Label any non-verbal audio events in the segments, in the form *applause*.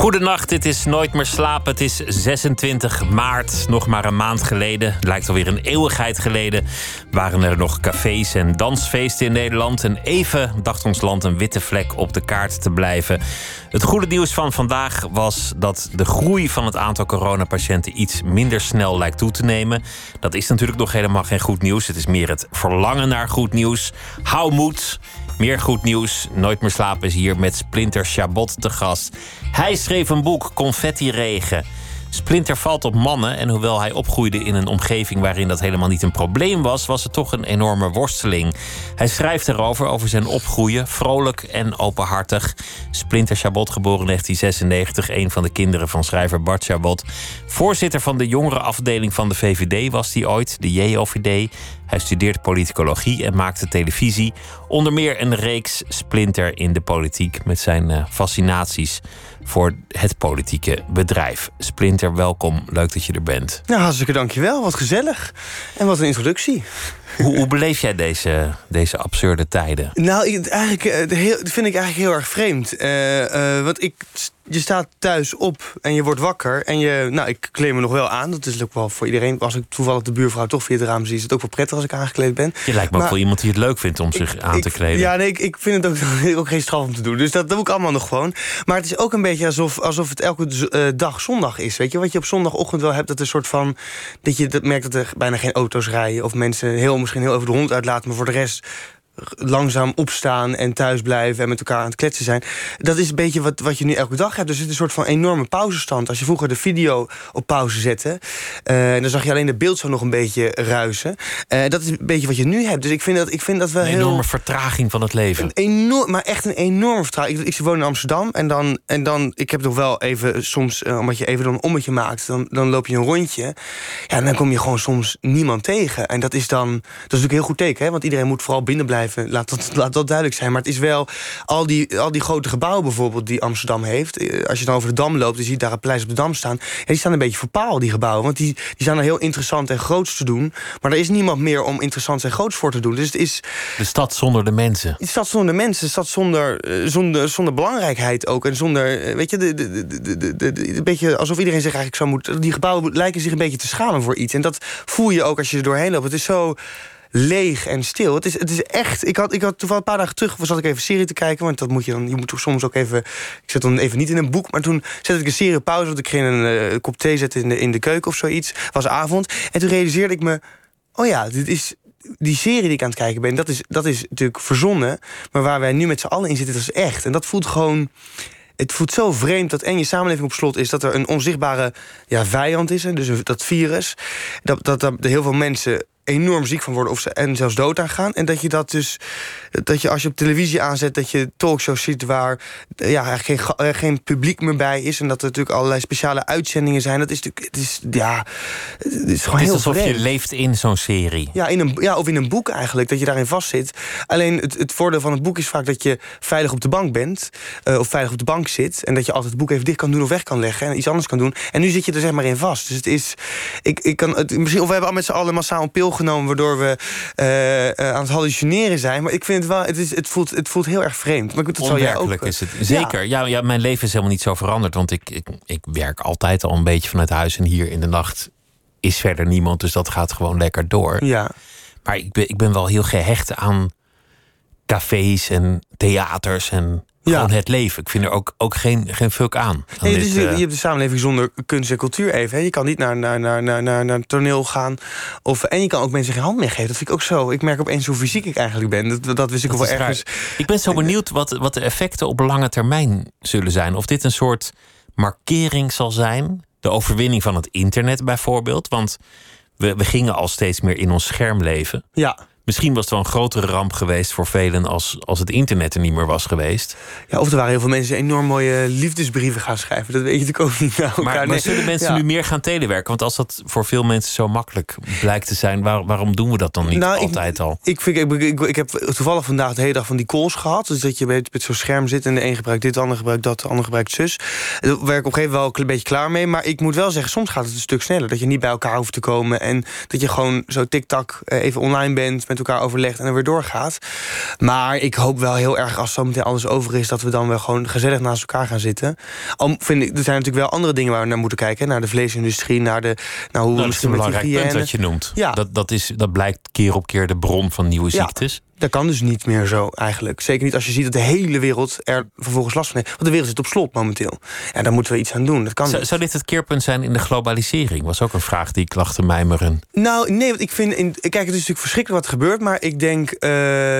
Goedenacht, dit is Nooit meer slapen. Het is 26 maart, nog maar een maand geleden. Lijkt alweer een eeuwigheid geleden. Waren er nog cafés en dansfeesten in Nederland. En even dacht ons land een witte vlek op de kaart te blijven. Het goede nieuws van vandaag was dat de groei van het aantal coronapatiënten iets minder snel lijkt toe te nemen. Dat is natuurlijk nog helemaal geen goed nieuws. Het is meer het verlangen naar goed nieuws. Hou moed. Meer goed nieuws. Nooit meer slapen is hier met Splinter Chabot te gast. Hij schreef een boek, Confetti Regen. Splinter valt op mannen en hoewel hij opgroeide in een omgeving waarin dat helemaal niet een probleem was, was het toch een enorme worsteling. Hij schrijft erover, over zijn opgroeien, vrolijk en openhartig. Splinter Chabot, geboren in 1996, een van de kinderen van schrijver Bart Chabot. Voorzitter van de jongere afdeling van de VVD was hij ooit, de JOVD. Hij studeert politicologie en maakte televisie. Onder meer een reeks Splinter in de politiek met zijn uh, fascinaties voor het politieke bedrijf. Splinter, welkom. Leuk dat je er bent. Nou, hartstikke dankjewel. Wat gezellig. En wat een introductie. Hoe, hoe beleef jij deze, deze absurde tijden? Nou, ik, eigenlijk, uh, heel, dat vind ik eigenlijk heel erg vreemd. Uh, uh, want ik je staat thuis op en je wordt wakker. En je, nou, ik kleed me nog wel aan. Dat is ook wel voor iedereen. Als ik toevallig de buurvrouw toch via het raam zie, is het ook wel prettig als ik aangekleed ben. Je lijkt me maar, ook wel iemand die het leuk vindt om zich aan te kleden. Ja, nee, ik, ik vind het ook, *laughs* ook geen straf om te doen. Dus dat doe ik allemaal nog gewoon. Maar het is ook een beetje alsof, alsof het elke uh, dag zondag is. Weet je, wat je op zondagochtend wel hebt, dat een soort van. dat je dat merkt dat er bijna geen auto's rijden. Of mensen heel, misschien heel even de hond uitlaten. Maar voor de rest langzaam opstaan en thuis blijven en met elkaar aan het kletsen zijn. Dat is een beetje wat, wat je nu elke dag hebt. Dus het is een soort van enorme pauzestand. Als je vroeger de video op pauze zette, uh, dan zag je alleen de beeld zo nog een beetje ruisen. Uh, dat is een beetje wat je nu hebt. Dus ik vind dat, ik vind dat wel een heel... enorme vertraging van het leven. Een enorm, maar echt een enorme vertraging. Ik, ik woon in Amsterdam en dan, en dan ik heb nog wel even soms, uh, omdat je even dan een ommetje maakt, dan, dan loop je een rondje. Ja, en dan kom je gewoon soms niemand tegen. En dat is dan, dat is natuurlijk een heel goed teken, hè? want iedereen moet vooral binnen blijven Laat dat, laat dat duidelijk zijn. Maar het is wel al die, al die grote gebouwen bijvoorbeeld die Amsterdam heeft. Eh, als je dan over de Dam loopt, dan zie je daar een pleis op de Dam staan. Die staan een beetje verpaald, die gebouwen. Want die, die zijn er heel interessant en groots te doen. Maar er is niemand meer om interessant en groots voor te doen. Dus het is... De stad zonder de mensen. De stad zonder de mensen. De stad zonder, eh, zonder, zonder belangrijkheid ook. En zonder, eh, weet je, de, de, de, de, de, een beetje alsof iedereen zich eigenlijk zou moeten... Die gebouwen lijken zich een beetje te schamen voor iets. En dat voel je ook als je er doorheen loopt. Het is zo leeg en stil. Het is, het is echt. Ik had, ik had toevallig een paar dagen terug zat ik even serie te kijken. Want dat moet je dan. Je moet toch soms ook even. Ik zet dan even niet in een boek. Maar toen zette ik een serie pauze. Want ik ging een uh, kop thee zetten in de, in de keuken of zoiets. was avond. En toen realiseerde ik me. Oh ja, dit is. Die serie die ik aan het kijken ben, dat is, dat is natuurlijk verzonnen. Maar waar wij nu met z'n allen in zitten, dat is echt. En dat voelt gewoon het voelt zo vreemd dat en je samenleving op slot is... dat er een onzichtbare ja, vijand is, dus dat virus. Dat, dat, dat heel veel mensen enorm ziek van worden of ze, en zelfs dood aan gaan. En dat je dat dus, dat je als je op televisie aanzet, dat je talkshows ziet waar ja, geen, eh, geen publiek meer bij is. En dat er natuurlijk allerlei speciale uitzendingen zijn. Dat is natuurlijk, het is, ja, het is gewoon het heel alsof vreemd. je leeft in zo'n serie. Ja, in een, ja, of in een boek eigenlijk, dat je daarin vastzit. Alleen het, het voordeel van het boek is vaak dat je veilig op de bank bent. Uh, of veilig op de bank zit. En dat je altijd het boek even dicht kan doen of weg kan leggen. En iets anders kan doen. En nu zit je er zeg maar in vast. Dus het is, ik, ik kan, het, misschien, of we hebben al met z'n allen massaal een pil waardoor we uh, uh, aan het hallucineren zijn. Maar ik vind het wel, het, is, het, voelt, het voelt heel erg vreemd. Maar goed, dat zal jij ook... Is het. Zeker. Ja. Ja, mijn leven is helemaal niet zo veranderd. Want ik, ik, ik werk altijd al een beetje vanuit huis. En hier in de nacht is verder niemand. Dus dat gaat gewoon lekker door. Ja. Maar ik ben, ik ben wel heel gehecht aan cafés en theaters en Ja. gewoon het leven. Ik vind er ook, ook geen, geen fuck aan. aan Nee, dit, dus je, eh, je hebt de samenleving zonder kunst en cultuur even. Hè. Je kan niet naar, naar, naar, naar, naar, naar een toneel gaan. Of, en je kan ook mensen geen hand meer geven. Dat vind ik ook zo. Ik merk opeens hoe fysiek ik eigenlijk ben. Dat, dat wist ik dat wel raar. ergens. Ik ben zo benieuwd wat, wat de effecten op lange termijn zullen zijn. Of dit een soort markering zal zijn. De overwinning van het internet bijvoorbeeld. Want we, we gingen al steeds meer in ons scherm leven. Ja. Misschien was het wel een grotere ramp geweest voor velen als, als het internet er niet meer was geweest. Ja, of er waren heel veel mensen enorm mooie liefdesbrieven gaan schrijven. Dat weet je natuurlijk ook niet. Nou, maar, maar zullen mensen nu meer gaan telewerken? Want als dat voor veel mensen zo makkelijk blijkt te zijn, waarom doen we dat dan niet nou, altijd al? Ik, vind, ik, ik, ik, heb toevallig vandaag de hele dag van die calls gehad. Dus dat je met, met zo'n scherm zit en de een gebruikt dit, de ander gebruikt dat, de ander gebruikt zus. Daar werk ik op een gegeven moment wel een beetje klaar mee. Maar ik moet wel zeggen, soms gaat het een stuk sneller. Dat je niet bij elkaar hoeft te komen. En dat je gewoon zo tik-tak eh, even online bent, met elkaar overlegt en er weer doorgaat. Maar ik hoop wel heel erg als zometeen alles over is, dat we dan wel gewoon gezellig naast elkaar gaan zitten. Al vind ik, er zijn natuurlijk wel andere dingen waar we naar moeten kijken. Naar de vleesindustrie, naar de. Naar hoe nou, dat is een belangrijk punt dat je noemt. Ja. Dat, dat, is, dat blijkt keer op keer de bron van nieuwe ziektes. Dat kan dus niet meer zo eigenlijk. Zeker niet als je ziet dat de hele wereld er vervolgens last van heeft. Want de wereld zit op slot momenteel. Ja, daar moeten we iets aan doen. Dat kan zou, zou dit het keerpunt zijn in de globalisering? Was ook een vraag die ik lag te mijmeren. Nou, nee, want ik vind... In, kijk, het is natuurlijk verschrikkelijk wat er gebeurt. Maar ik denk, uh,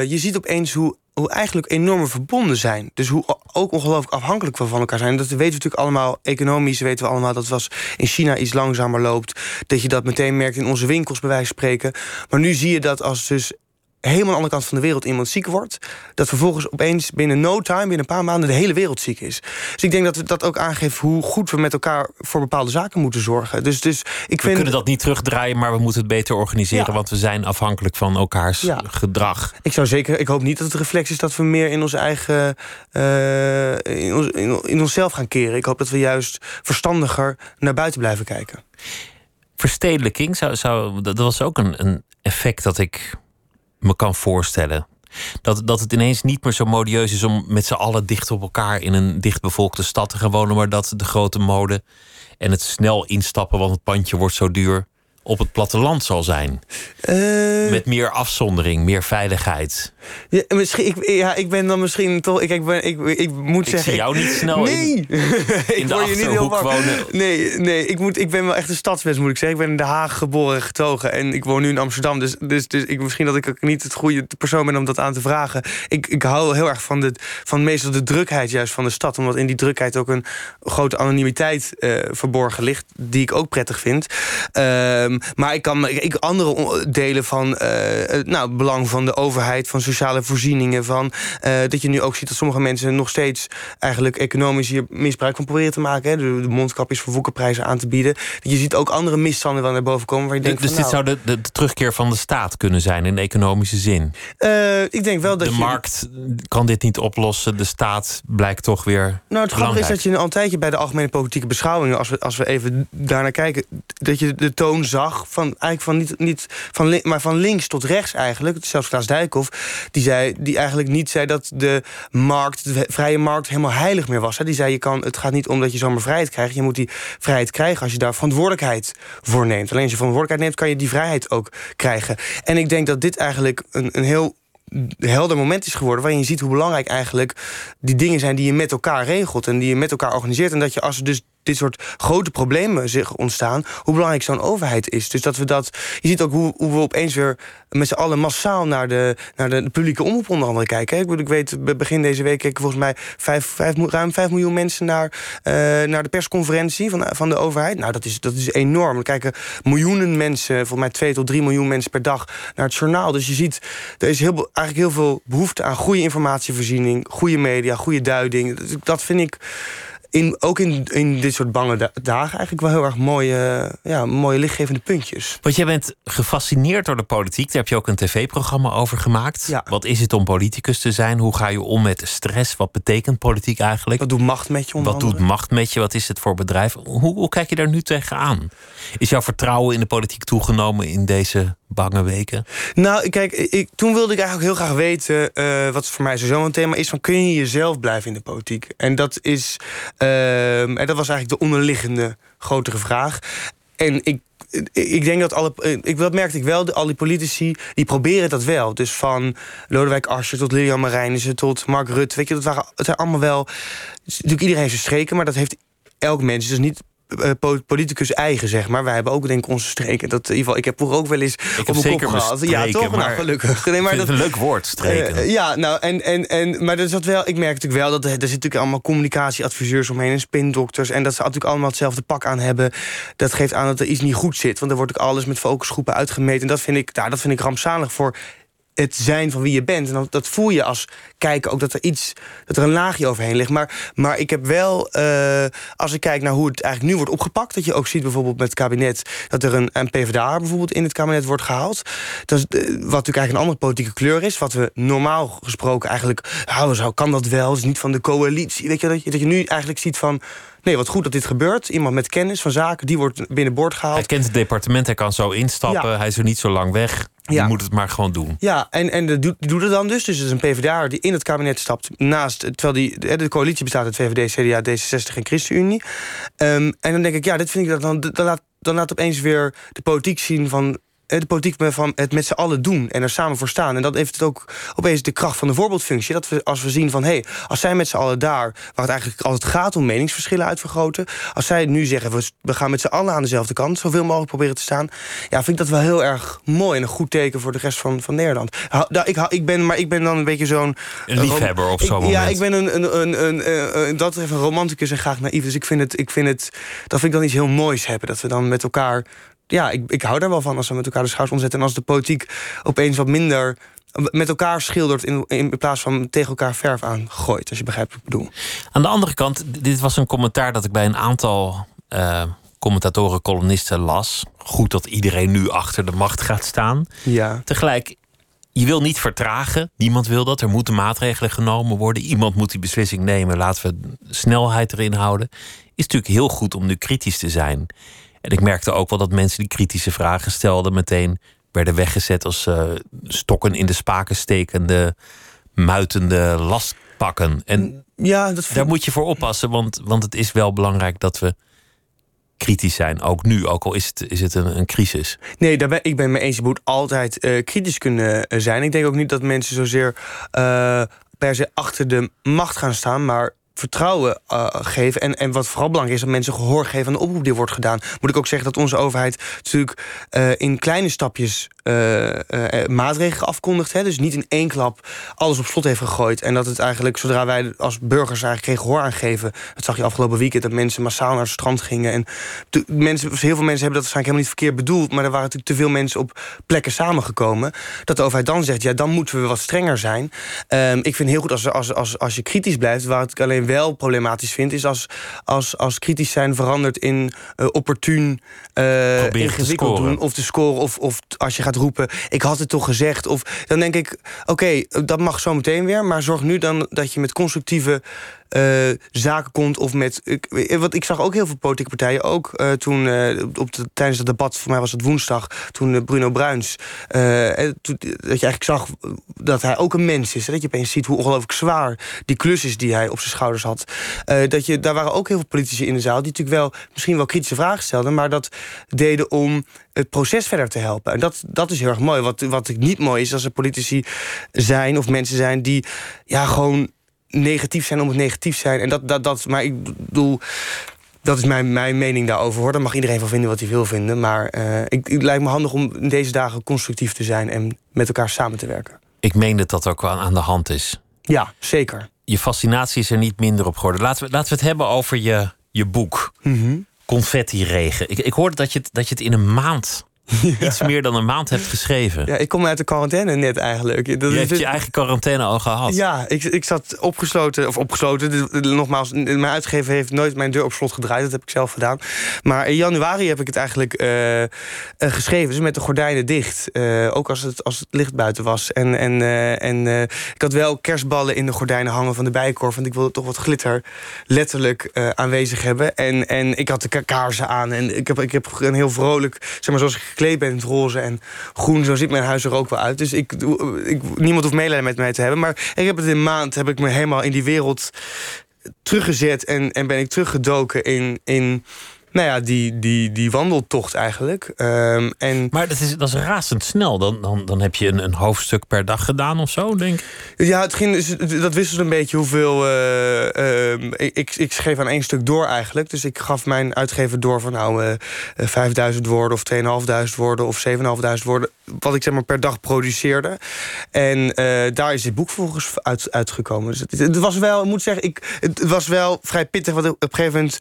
je ziet opeens hoe hoe eigenlijk enorme verbonden zijn. Dus hoe ook ongelooflijk afhankelijk we van elkaar zijn. Dat weten we natuurlijk allemaal. Economisch weten we allemaal dat het was in China iets langzamer loopt. Dat je dat meteen merkt in onze winkels, bij wijze van spreken. Maar nu zie je dat als dus helemaal aan de andere kant van de wereld iemand ziek wordt... dat vervolgens opeens binnen no time, binnen een paar maanden... de hele wereld ziek is. Dus ik denk dat dat ook aangeeft hoe goed we met elkaar... voor bepaalde zaken moeten zorgen. Dus, dus ik we kunnen dat niet terugdraaien, maar we moeten het beter organiseren... want we zijn afhankelijk van elkaars gedrag. Ik zou zeker, ik hoop niet dat het reflex is... dat we meer in ons eigen, uh, in, ons, in, in onszelf gaan keren. Ik hoop dat we juist verstandiger naar buiten blijven kijken. Verstedelijking, zou, zou, dat was ook een, een effect dat ik me kan voorstellen. Dat, dat het ineens niet meer zo modieus is om met z'n allen dicht op elkaar in een dichtbevolkte stad te gaan wonen, maar dat de grote mode en het snel instappen, want het pandje wordt zo duur, op het platteland zal zijn. Uh, Met meer afzondering, meer veiligheid. Ja, misschien, ik, ja, ik ben dan misschien toch. Ik, ik, ben, ik, ik moet ik zeggen. Zie jou niet snel nee. in, in *laughs* de je niet heel wonen. Nee, nee ik, moet, ik ben wel echt een stadsmens, moet ik zeggen. Ik ben in Den Haag geboren getogen. En ik woon nu in Amsterdam. Dus, dus, dus ik, misschien dat ik ook niet het goede persoon ben om dat aan te vragen. Ik, ik hou heel erg van, de, van meestal de drukheid juist van de stad. Omdat in die drukheid ook een grote anonimiteit uh, verborgen ligt. Die ik ook prettig vind. Uh, maar ik kan ik, andere delen van uh, nou, belang van de overheid, van sociale voorzieningen, van uh, dat je nu ook ziet dat sommige mensen nog steeds eigenlijk economisch hier misbruik van proberen te maken. Hè, de, de mondkapjes voor woekerprijzen aan te bieden. Je ziet ook andere misstanden wel naar boven komen. Waar je denkt dus van, dit nou, zou de, de, terugkeer van de staat kunnen zijn in de economische zin? Uh, ik denk wel dat de markt kan dit niet oplossen. De staat blijkt toch weer. Nou, het grappige is dat je al een tijdje bij de algemene politieke beschouwingen, als we, als we even daarnaar kijken, dat je de toon zag van eigenlijk van niet, niet van, maar van links tot rechts eigenlijk. Zelfs Klaas Dijkhoff, die, zei, die eigenlijk niet zei dat de markt, de vrije markt, helemaal heilig meer was. Die zei: je kan, het gaat niet om dat je zomaar vrijheid krijgt. Je moet die vrijheid krijgen als je daar verantwoordelijkheid voor neemt. Alleen als je verantwoordelijkheid neemt, kan je die vrijheid ook krijgen. En ik denk dat dit eigenlijk een, een heel helder moment is geworden... waarin je ziet hoe belangrijk eigenlijk die dingen zijn... die je met elkaar regelt en die je met elkaar organiseert. En dat je als er dus dit soort grote problemen zich ontstaan... hoe belangrijk zo'n overheid is. Dus dat we dat... Je ziet ook hoe, hoe we opeens weer met z'n allen massaal... naar de, naar de publieke omroep onder andere kijken. Ik, ik weet, begin deze week keken volgens mij... Vijf, vijf, ruim 5 miljoen mensen naar, uh, naar de persconferentie van, van de overheid. Nou, dat is, dat is enorm. Er kijken miljoenen mensen, volgens mij 2 tot 3 miljoen mensen per dag... naar het journaal. Dus je ziet, er is heel, eigenlijk heel veel behoefte aan goede informatievoorziening... goede media, goede duiding. Dat vind ik in, ook in, in dit soort bange dagen eigenlijk wel heel erg mooie, ja, mooie lichtgevende puntjes. Want jij bent gefascineerd door de politiek. Daar heb je ook een tv-programma over gemaakt. Ja. Wat is het om politicus te zijn? Hoe ga je om met stress? Wat betekent politiek eigenlijk? Wat doet macht met je? Wat doet macht met je? Wat is het voor bedrijf? Hoe, hoe kijk je daar nu tegenaan? Is jouw vertrouwen in de politiek toegenomen in deze bange weken? Nou, kijk, ik, toen wilde ik eigenlijk heel graag weten... Uh, wat voor mij sowieso een thema is... van kun je jezelf blijven in de politiek? En dat is... Uh, en dat was eigenlijk de onderliggende grotere vraag. En ik ik denk dat alle. Ik, dat merkte ik wel. Al die politici die proberen dat wel. Dus van Lodewijk Asscher tot Lilian Marijnissen tot Mark Rutte. Weet je, dat waren, het zijn allemaal wel. Natuurlijk, iedereen heeft zijn streken, maar dat heeft elk mens. Dus niet politicus eigen, zeg maar. Wij hebben ook denk ik onze streken. Dat, in ieder geval, ik heb vroeger ook wel eens ik op mijn kop gehad. Ja, toch? Nou, gelukkig. Nee, maar dat, een leuk woord, streken. Uh, ja, nou, en, en, en, maar dat wel, ik merk natuurlijk wel dat er, er zitten natuurlijk allemaal communicatieadviseurs omheen en spindokters. En dat ze natuurlijk allemaal hetzelfde pak aan hebben. Dat geeft aan dat er iets niet goed zit. Want er wordt ook alles met focusgroepen uitgemeten. En dat vind ik, nou, dat vind ik rampzalig voor het zijn van wie je bent. En dat, dat voel je als kijken ook dat er iets, dat er een laagje overheen ligt. Maar, maar ik heb wel, uh, als ik kijk naar hoe het eigenlijk nu wordt opgepakt, dat je ook ziet bijvoorbeeld met het kabinet dat er een, een PvdA bijvoorbeeld in het kabinet wordt gehaald. Dat is, uh, wat natuurlijk eigenlijk een andere politieke kleur is. Wat we normaal gesproken eigenlijk, nou, zo kan dat wel, het is niet van de coalitie. Weet je, dat je, dat je nu eigenlijk ziet van nee, wat goed dat dit gebeurt. Iemand met kennis van zaken, die wordt binnenboord gehaald. Hij kent het departement, hij kan zo instappen. Hij is er niet zo lang weg. Je moet het maar gewoon doen. Ja, en, en doet, doet het dan dus. Dus het is een PvdA die in het kabinet stapt. Naast, terwijl die, de coalitie bestaat uit VVD, CDA, D66 en ChristenUnie. Um, en dan denk ik, ja, dit vind ik dat dan, dan laat, dan laat opeens weer de politiek zien van de politiek van het met z'n allen doen en er samen voor staan. En dat heeft het ook opeens de kracht van de voorbeeldfunctie. Dat we als we zien van hé, hey, als zij met z'n allen daar, waar het eigenlijk altijd gaat om meningsverschillen uitvergroten, als zij nu zeggen we, we gaan met z'n allen aan dezelfde kant, zoveel mogelijk proberen te staan, ja, vind ik dat wel heel erg mooi en een goed teken voor de rest van, van Nederland. Nou, ik, ik ben, maar ik ben dan een beetje zo'n. Een liefhebber zo'n moment. Ja, ik ben een, een, een, een, een dat even een romanticus en graag naïef. Dus ik vind het, ik vind het, dat vind ik dan iets heel moois hebben. Dat we dan met elkaar ja, ik, ik hou daar wel van als we met elkaar de schouders omzetten. En als de politiek opeens wat minder met elkaar schildert in, in plaats van tegen elkaar verf aangooit. Als je begrijpt wat ik bedoel. Aan de andere kant, dit was een commentaar dat ik bij een aantal uh, commentatoren, columnisten las. Goed dat iedereen nu achter de macht gaat staan. Ja. Tegelijk, je wil niet vertragen. Niemand wil dat. Er moeten maatregelen genomen worden. Iemand moet die beslissing nemen. Laten we snelheid erin houden. Is natuurlijk heel goed om nu kritisch te zijn. En ik merkte ook wel dat mensen die kritische vragen stelden, meteen werden weggezet als uh, stokken in de spaken stekende, muitende lastpakken. En ja, dat daar moet je voor oppassen, want, want het is wel belangrijk dat we kritisch zijn. Ook nu, ook al is het, is het een, een crisis. Nee, daar ben, ik ben me eens. Je moet altijd uh, kritisch kunnen eh, zijn. Ik denk ook niet dat mensen zozeer uh, per se achter de macht gaan staan, maar vertrouwen uh, geven. En, en wat vooral belangrijk is, dat mensen gehoor geven aan de oproep die wordt gedaan. Moet ik ook zeggen dat onze overheid natuurlijk uh, in kleine stapjes uh, maatregelen afkondigt. Hè? Dus niet in één klap alles op slot heeft gegooid. En dat het eigenlijk, zodra wij als burgers eigenlijk geen gehoor aangeven... dat zag je afgelopen weekend, dat mensen massaal naar het strand gingen. En mensen, heel veel mensen hebben dat waarschijnlijk helemaal niet verkeerd bedoeld... maar er waren natuurlijk te veel mensen op plekken samengekomen. Dat de overheid dan zegt, ja, dan moeten we wat strenger zijn. Um, ik vind heel goed als, als, als, als je kritisch blijft. Waar ik alleen wel problematisch vind... is als, als, als kritisch zijn verandert in uh, opportun uh, ingewikkeld doen... of te scoren, of, of als je gaat roepen... ik had het toch gezegd. Of, dan denk ik, oké, okay, dat mag zo meteen weer... maar zorg nu dan dat je met constructieve uh, zaken komt. Of met, ik, wat ik zag ook heel veel politieke partijen. Ook uh, toen op de, tijdens het debat, voor mij was het woensdag, toen Bruno Bruins. Dat je eigenlijk zag dat hij ook een mens is. Dat je opeens ziet hoe ongelooflijk zwaar die klus is die hij op zijn schouders had. dat je, daar waren ook heel veel politici in de zaal die natuurlijk wel misschien wel kritische vragen stelden, maar dat deden om het proces verder te helpen. En dat, dat is heel erg mooi. Wat, wat niet mooi is als er politici zijn of mensen zijn die ja, gewoon negatief zijn om het negatief zijn. En dat, dat, dat, maar ik bedoel, dat is mijn, mijn mening daarover. Hoor. Daar mag iedereen van vinden wat hij wil vinden. Maar uh, ik, het lijkt me handig om in deze dagen constructief te zijn en met elkaar samen te werken. Ik meen dat dat ook wel aan de hand is. Ja, zeker. Je fascinatie is er niet minder op geworden. Laten we, laten we het hebben over je, je boek. Mm Confetti-regen. Ik, ik hoorde dat je, het, dat je het in een maand *laughs* iets meer dan een maand hebt geschreven. Ja, ik kom uit de quarantaine net eigenlijk. Dat je hebt je eigen quarantaine al gehad. Ja, ik, ik zat opgesloten, of opgesloten. Nogmaals, mijn uitgever heeft nooit mijn deur op slot gedraaid. Dat heb ik zelf gedaan. Maar in januari heb ik het eigenlijk uh, geschreven. Dus met de gordijnen dicht. Uh, ook als het, als het licht buiten was. En, en, en ik had wel kerstballen in de gordijnen hangen van de bijkorf. Want ik wilde toch wat glitter letterlijk aanwezig hebben. En, en ik had de kaarsen aan. En ik heb, ik heb een heel vrolijk, zeg maar zoals ik gekleed ben in het roze en groen. Zo ziet mijn huis er ook wel uit. Dus ik, ik, niemand hoeft medelijden met mij te hebben. Maar ik heb het in een maand heb ik me helemaal in die wereld teruggezet. En, en ben ik teruggedoken in, in nou ja, die, die, die wandeltocht eigenlijk. Um, en... Maar dat is, dat is razendsnel. Dan, dan, dan heb je een, een hoofdstuk per dag gedaan of zo, denk ik? Ja, het ging, dus, dat wisselde een beetje hoeveel... Uh, uh, ik, ik schreef aan één stuk door eigenlijk. Dus ik gaf mijn uitgever door van nou uh, eh, 5000 woorden... of 2500 woorden of 7500 woorden. Wat ik zeg maar per dag produceerde. En eh, daar is dit boek volgens uit, uitgekomen. Dus het, het, was wel, ik moet zeggen, ik, het was wel vrij pittig. Want op een gegeven moment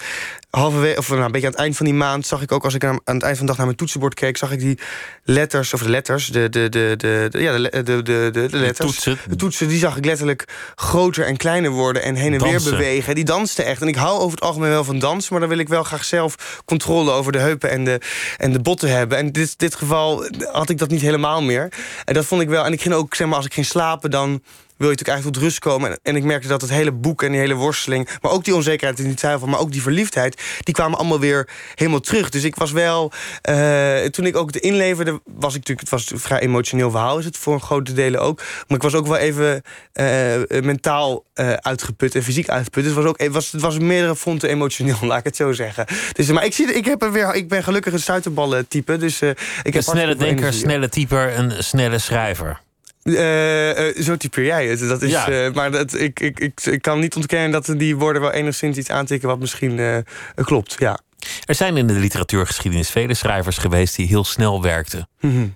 halverwege, of nou, beetje aan het eind van die maand zag ik ook, als ik aan, aan het eind van de dag naar mijn toetsenbord keek, zag ik die letters, of de letters, de, de, de, de, de ja, de, de, de, de, de letters. toetsen. De toetsen, die zag ik letterlijk groter en kleiner worden en heen en weer bewegen. Die dansten echt. En ik hou over het algemeen wel van dansen, maar dan wil ik wel graag zelf controle over de heupen en de, en de botten hebben. En in dit, dit geval had ik dat niet helemaal meer. En dat vond ik wel. En ik ging ook, zeg maar, als ik ging slapen, dan wil je natuurlijk eigenlijk tot rust komen. En, en ik merkte dat het hele boek en die hele worsteling... maar ook die onzekerheid en die twijfel, maar ook die verliefdheid... die kwamen allemaal weer helemaal terug. Dus ik was wel... eh, toen ik ook het inleverde, was ik natuurlijk... het was een vrij emotioneel verhaal, is het voor een grote delen ook. Maar ik was ook wel even eh, mentaal eh, uitgeput en fysiek uitgeput. Dus het was ook het was, het was meerdere fronten emotioneel, *laughs* laat ik het zo zeggen. Dus, maar ik, zie, ik, heb er weer, ik ben gelukkig een stuiterballen type. Dus, ik Een heb snelle denker, energie. snelle typer, een snelle schrijver. Eh, eh, zo typeer jij het. Dat is, Ja. eh, maar dat, ik, ik, ik, ik kan niet ontkennen dat die woorden wel enigszins iets aantikken wat misschien eh, klopt. Ja. Er zijn in de literatuurgeschiedenis vele schrijvers geweest die heel snel werkten. Mhm.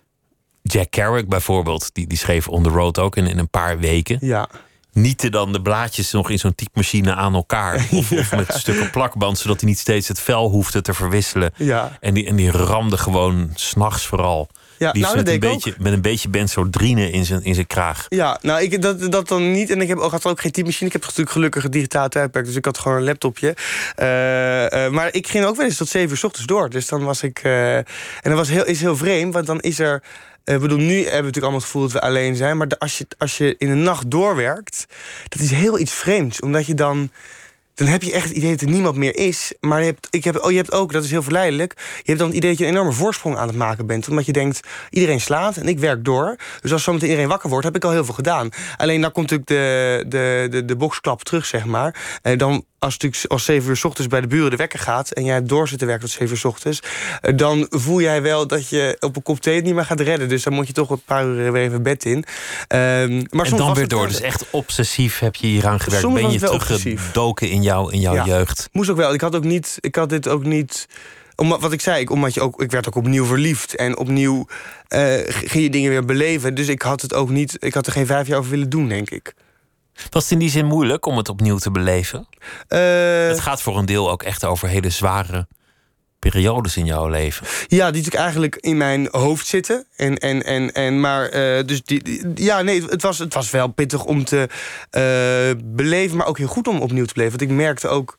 Jack Kerouac bijvoorbeeld, die, die schreef On the Road ook in, in een paar weken. ja. Nieten dan de blaadjes nog in zo'n typemachine aan elkaar. *laughs* Of, of met stukken plakband, zodat hij niet steeds het vel hoefde te verwisselen. Ja. En die, en die ramde gewoon s'nachts vooral. Ja, Liefst nou, dat met, een ook. beetje, met een beetje benzodrine in zijn, in zijn kraag. Ja, nou, ik, dat, dat dan niet. En ik heb ook, had ook geen typemachine. Ik heb natuurlijk gelukkig een digitaal tijdperk. Dus ik had gewoon een laptopje. Eh, eh, maar ik ging ook wel eens tot zeven uur 's ochtends door. Dus dan was ik... eh, en dat was heel, is heel vreemd, want dan is er... Ik bedoel, nu hebben we natuurlijk allemaal het gevoel dat we alleen zijn. Maar de- als, je, als je in de nacht doorwerkt, dat is heel iets vreemds. Omdat je dan... Dan heb je echt het idee dat er niemand meer is. Maar je hebt, ik heb, oh, je hebt ook, dat is heel verleidelijk... je hebt dan het idee dat je een enorme voorsprong aan het maken bent. Omdat je denkt, iedereen slaapt en ik werk door. Dus als zometeen iedereen wakker wordt, heb ik al heel veel gedaan. Alleen dan komt natuurlijk de, de, de, de boksklap terug, zeg maar. En dan, als het natuurlijk als 7 uur 's ochtends bij de buren de wekker gaat... en jij door zitten werken tot 7 uur 's ochtends... eh, dan voel jij wel dat je op een kop thee het niet meer gaat redden. Dus dan moet je toch een paar uur weer even bed in. Ehm, maar En soms dan weer door. Dus echt obsessief heb je hieraan gewerkt. Soms Ben je teruggedoken in, jou, in jouw Ja. jeugd. Moest ook wel. Ik had ook niet. Ik had dit ook niet. Omdat, wat ik zei, ik, omdat je ook, ik werd ook opnieuw verliefd. En opnieuw eh, ging je dingen weer beleven. Dus ik had het ook niet. Ik had er geen vijf jaar over willen doen, denk ik. Was het in die zin moeilijk om het opnieuw te beleven? Eh, het gaat voor een deel ook echt over hele zware periodes in jouw leven. Ja, die natuurlijk eigenlijk in mijn hoofd zitten. En, en, en, en, maar eh, dus die, ja, nee, het was, het was wel pittig om te eh, beleven, maar ook heel goed om opnieuw te beleven. Want ik merkte ook.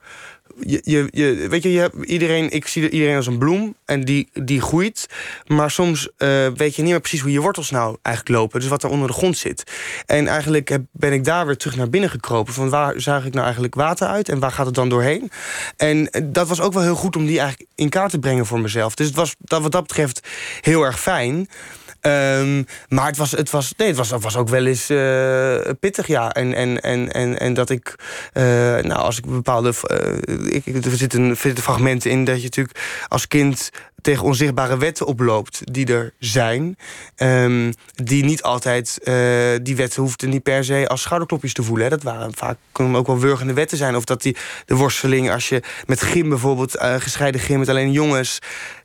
Je, je, je, weet je, je hebt iedereen, ik zie iedereen als een bloem en die, die groeit. Maar soms eh, weet je niet meer precies hoe je wortels nou eigenlijk lopen. Dus wat er onder de grond zit. En eigenlijk heb, ben ik daar weer terug naar binnen gekropen. Van waar zaag ik nou eigenlijk water uit en waar gaat het dan doorheen? En eh, dat was ook wel heel goed om die eigenlijk in kaart te brengen voor mezelf. Dus het was dat, wat dat betreft heel erg fijn. Ehm, maar het was, het, was, nee, het, was, het was ook wel eens eh, pittig, ja. En, en, en, en, en dat ik, eh, nou, als ik bepaalde. eh, ik, er zitten, fragmenten in dat je natuurlijk als kind tegen onzichtbare wetten oploopt die er zijn. ehm, die niet altijd, die wetten hoefden niet per se als schouderklopjes te voelen. Hè. Dat waren vaak ook wel wurgende wetten zijn. Of dat die, de worsteling, als je met gym bijvoorbeeld, gescheiden gym met alleen jongens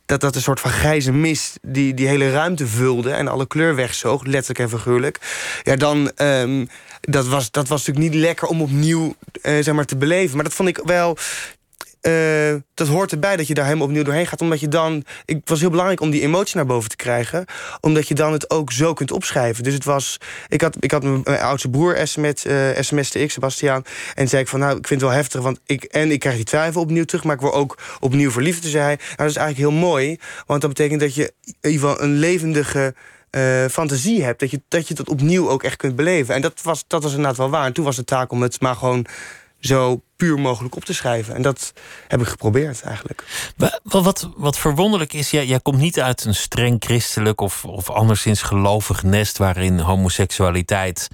dat dat een soort van grijze mist die die hele ruimte vulde en alle kleur wegzoog, letterlijk en figuurlijk. Ja, dan ehm, dat was dat was natuurlijk niet lekker om opnieuw eh, zeg maar te beleven, maar dat vond ik wel. Eh, dat hoort erbij dat je daar helemaal opnieuw doorheen gaat. Omdat je dan. Ik was heel belangrijk om die emotie naar boven te krijgen. Omdat je dan het ook zo kunt opschrijven. Dus het was. Ik had, ik had mijn, oudste broer sms, eh sms'te ik, Sebastiaan. En zei ik van nou, ik vind het wel heftig. Want ik, en ik krijg die twijfel opnieuw terug. Maar ik word ook opnieuw verliefd. Zei hij. Nou, dat is eigenlijk heel mooi. Want dat betekent dat je in ieder geval een levendige. eh, fantasie hebt, dat je, dat je dat opnieuw ook echt kunt beleven. En dat was, dat was inderdaad wel waar. En toen was de taak om het maar gewoon zo puur mogelijk op te schrijven. En dat heb ik geprobeerd eigenlijk. Wa- Wat, wat, wat verwonderlijk is, jij, jij komt niet uit een streng christelijk of, of anderszins gelovig nest waarin homoseksualiteit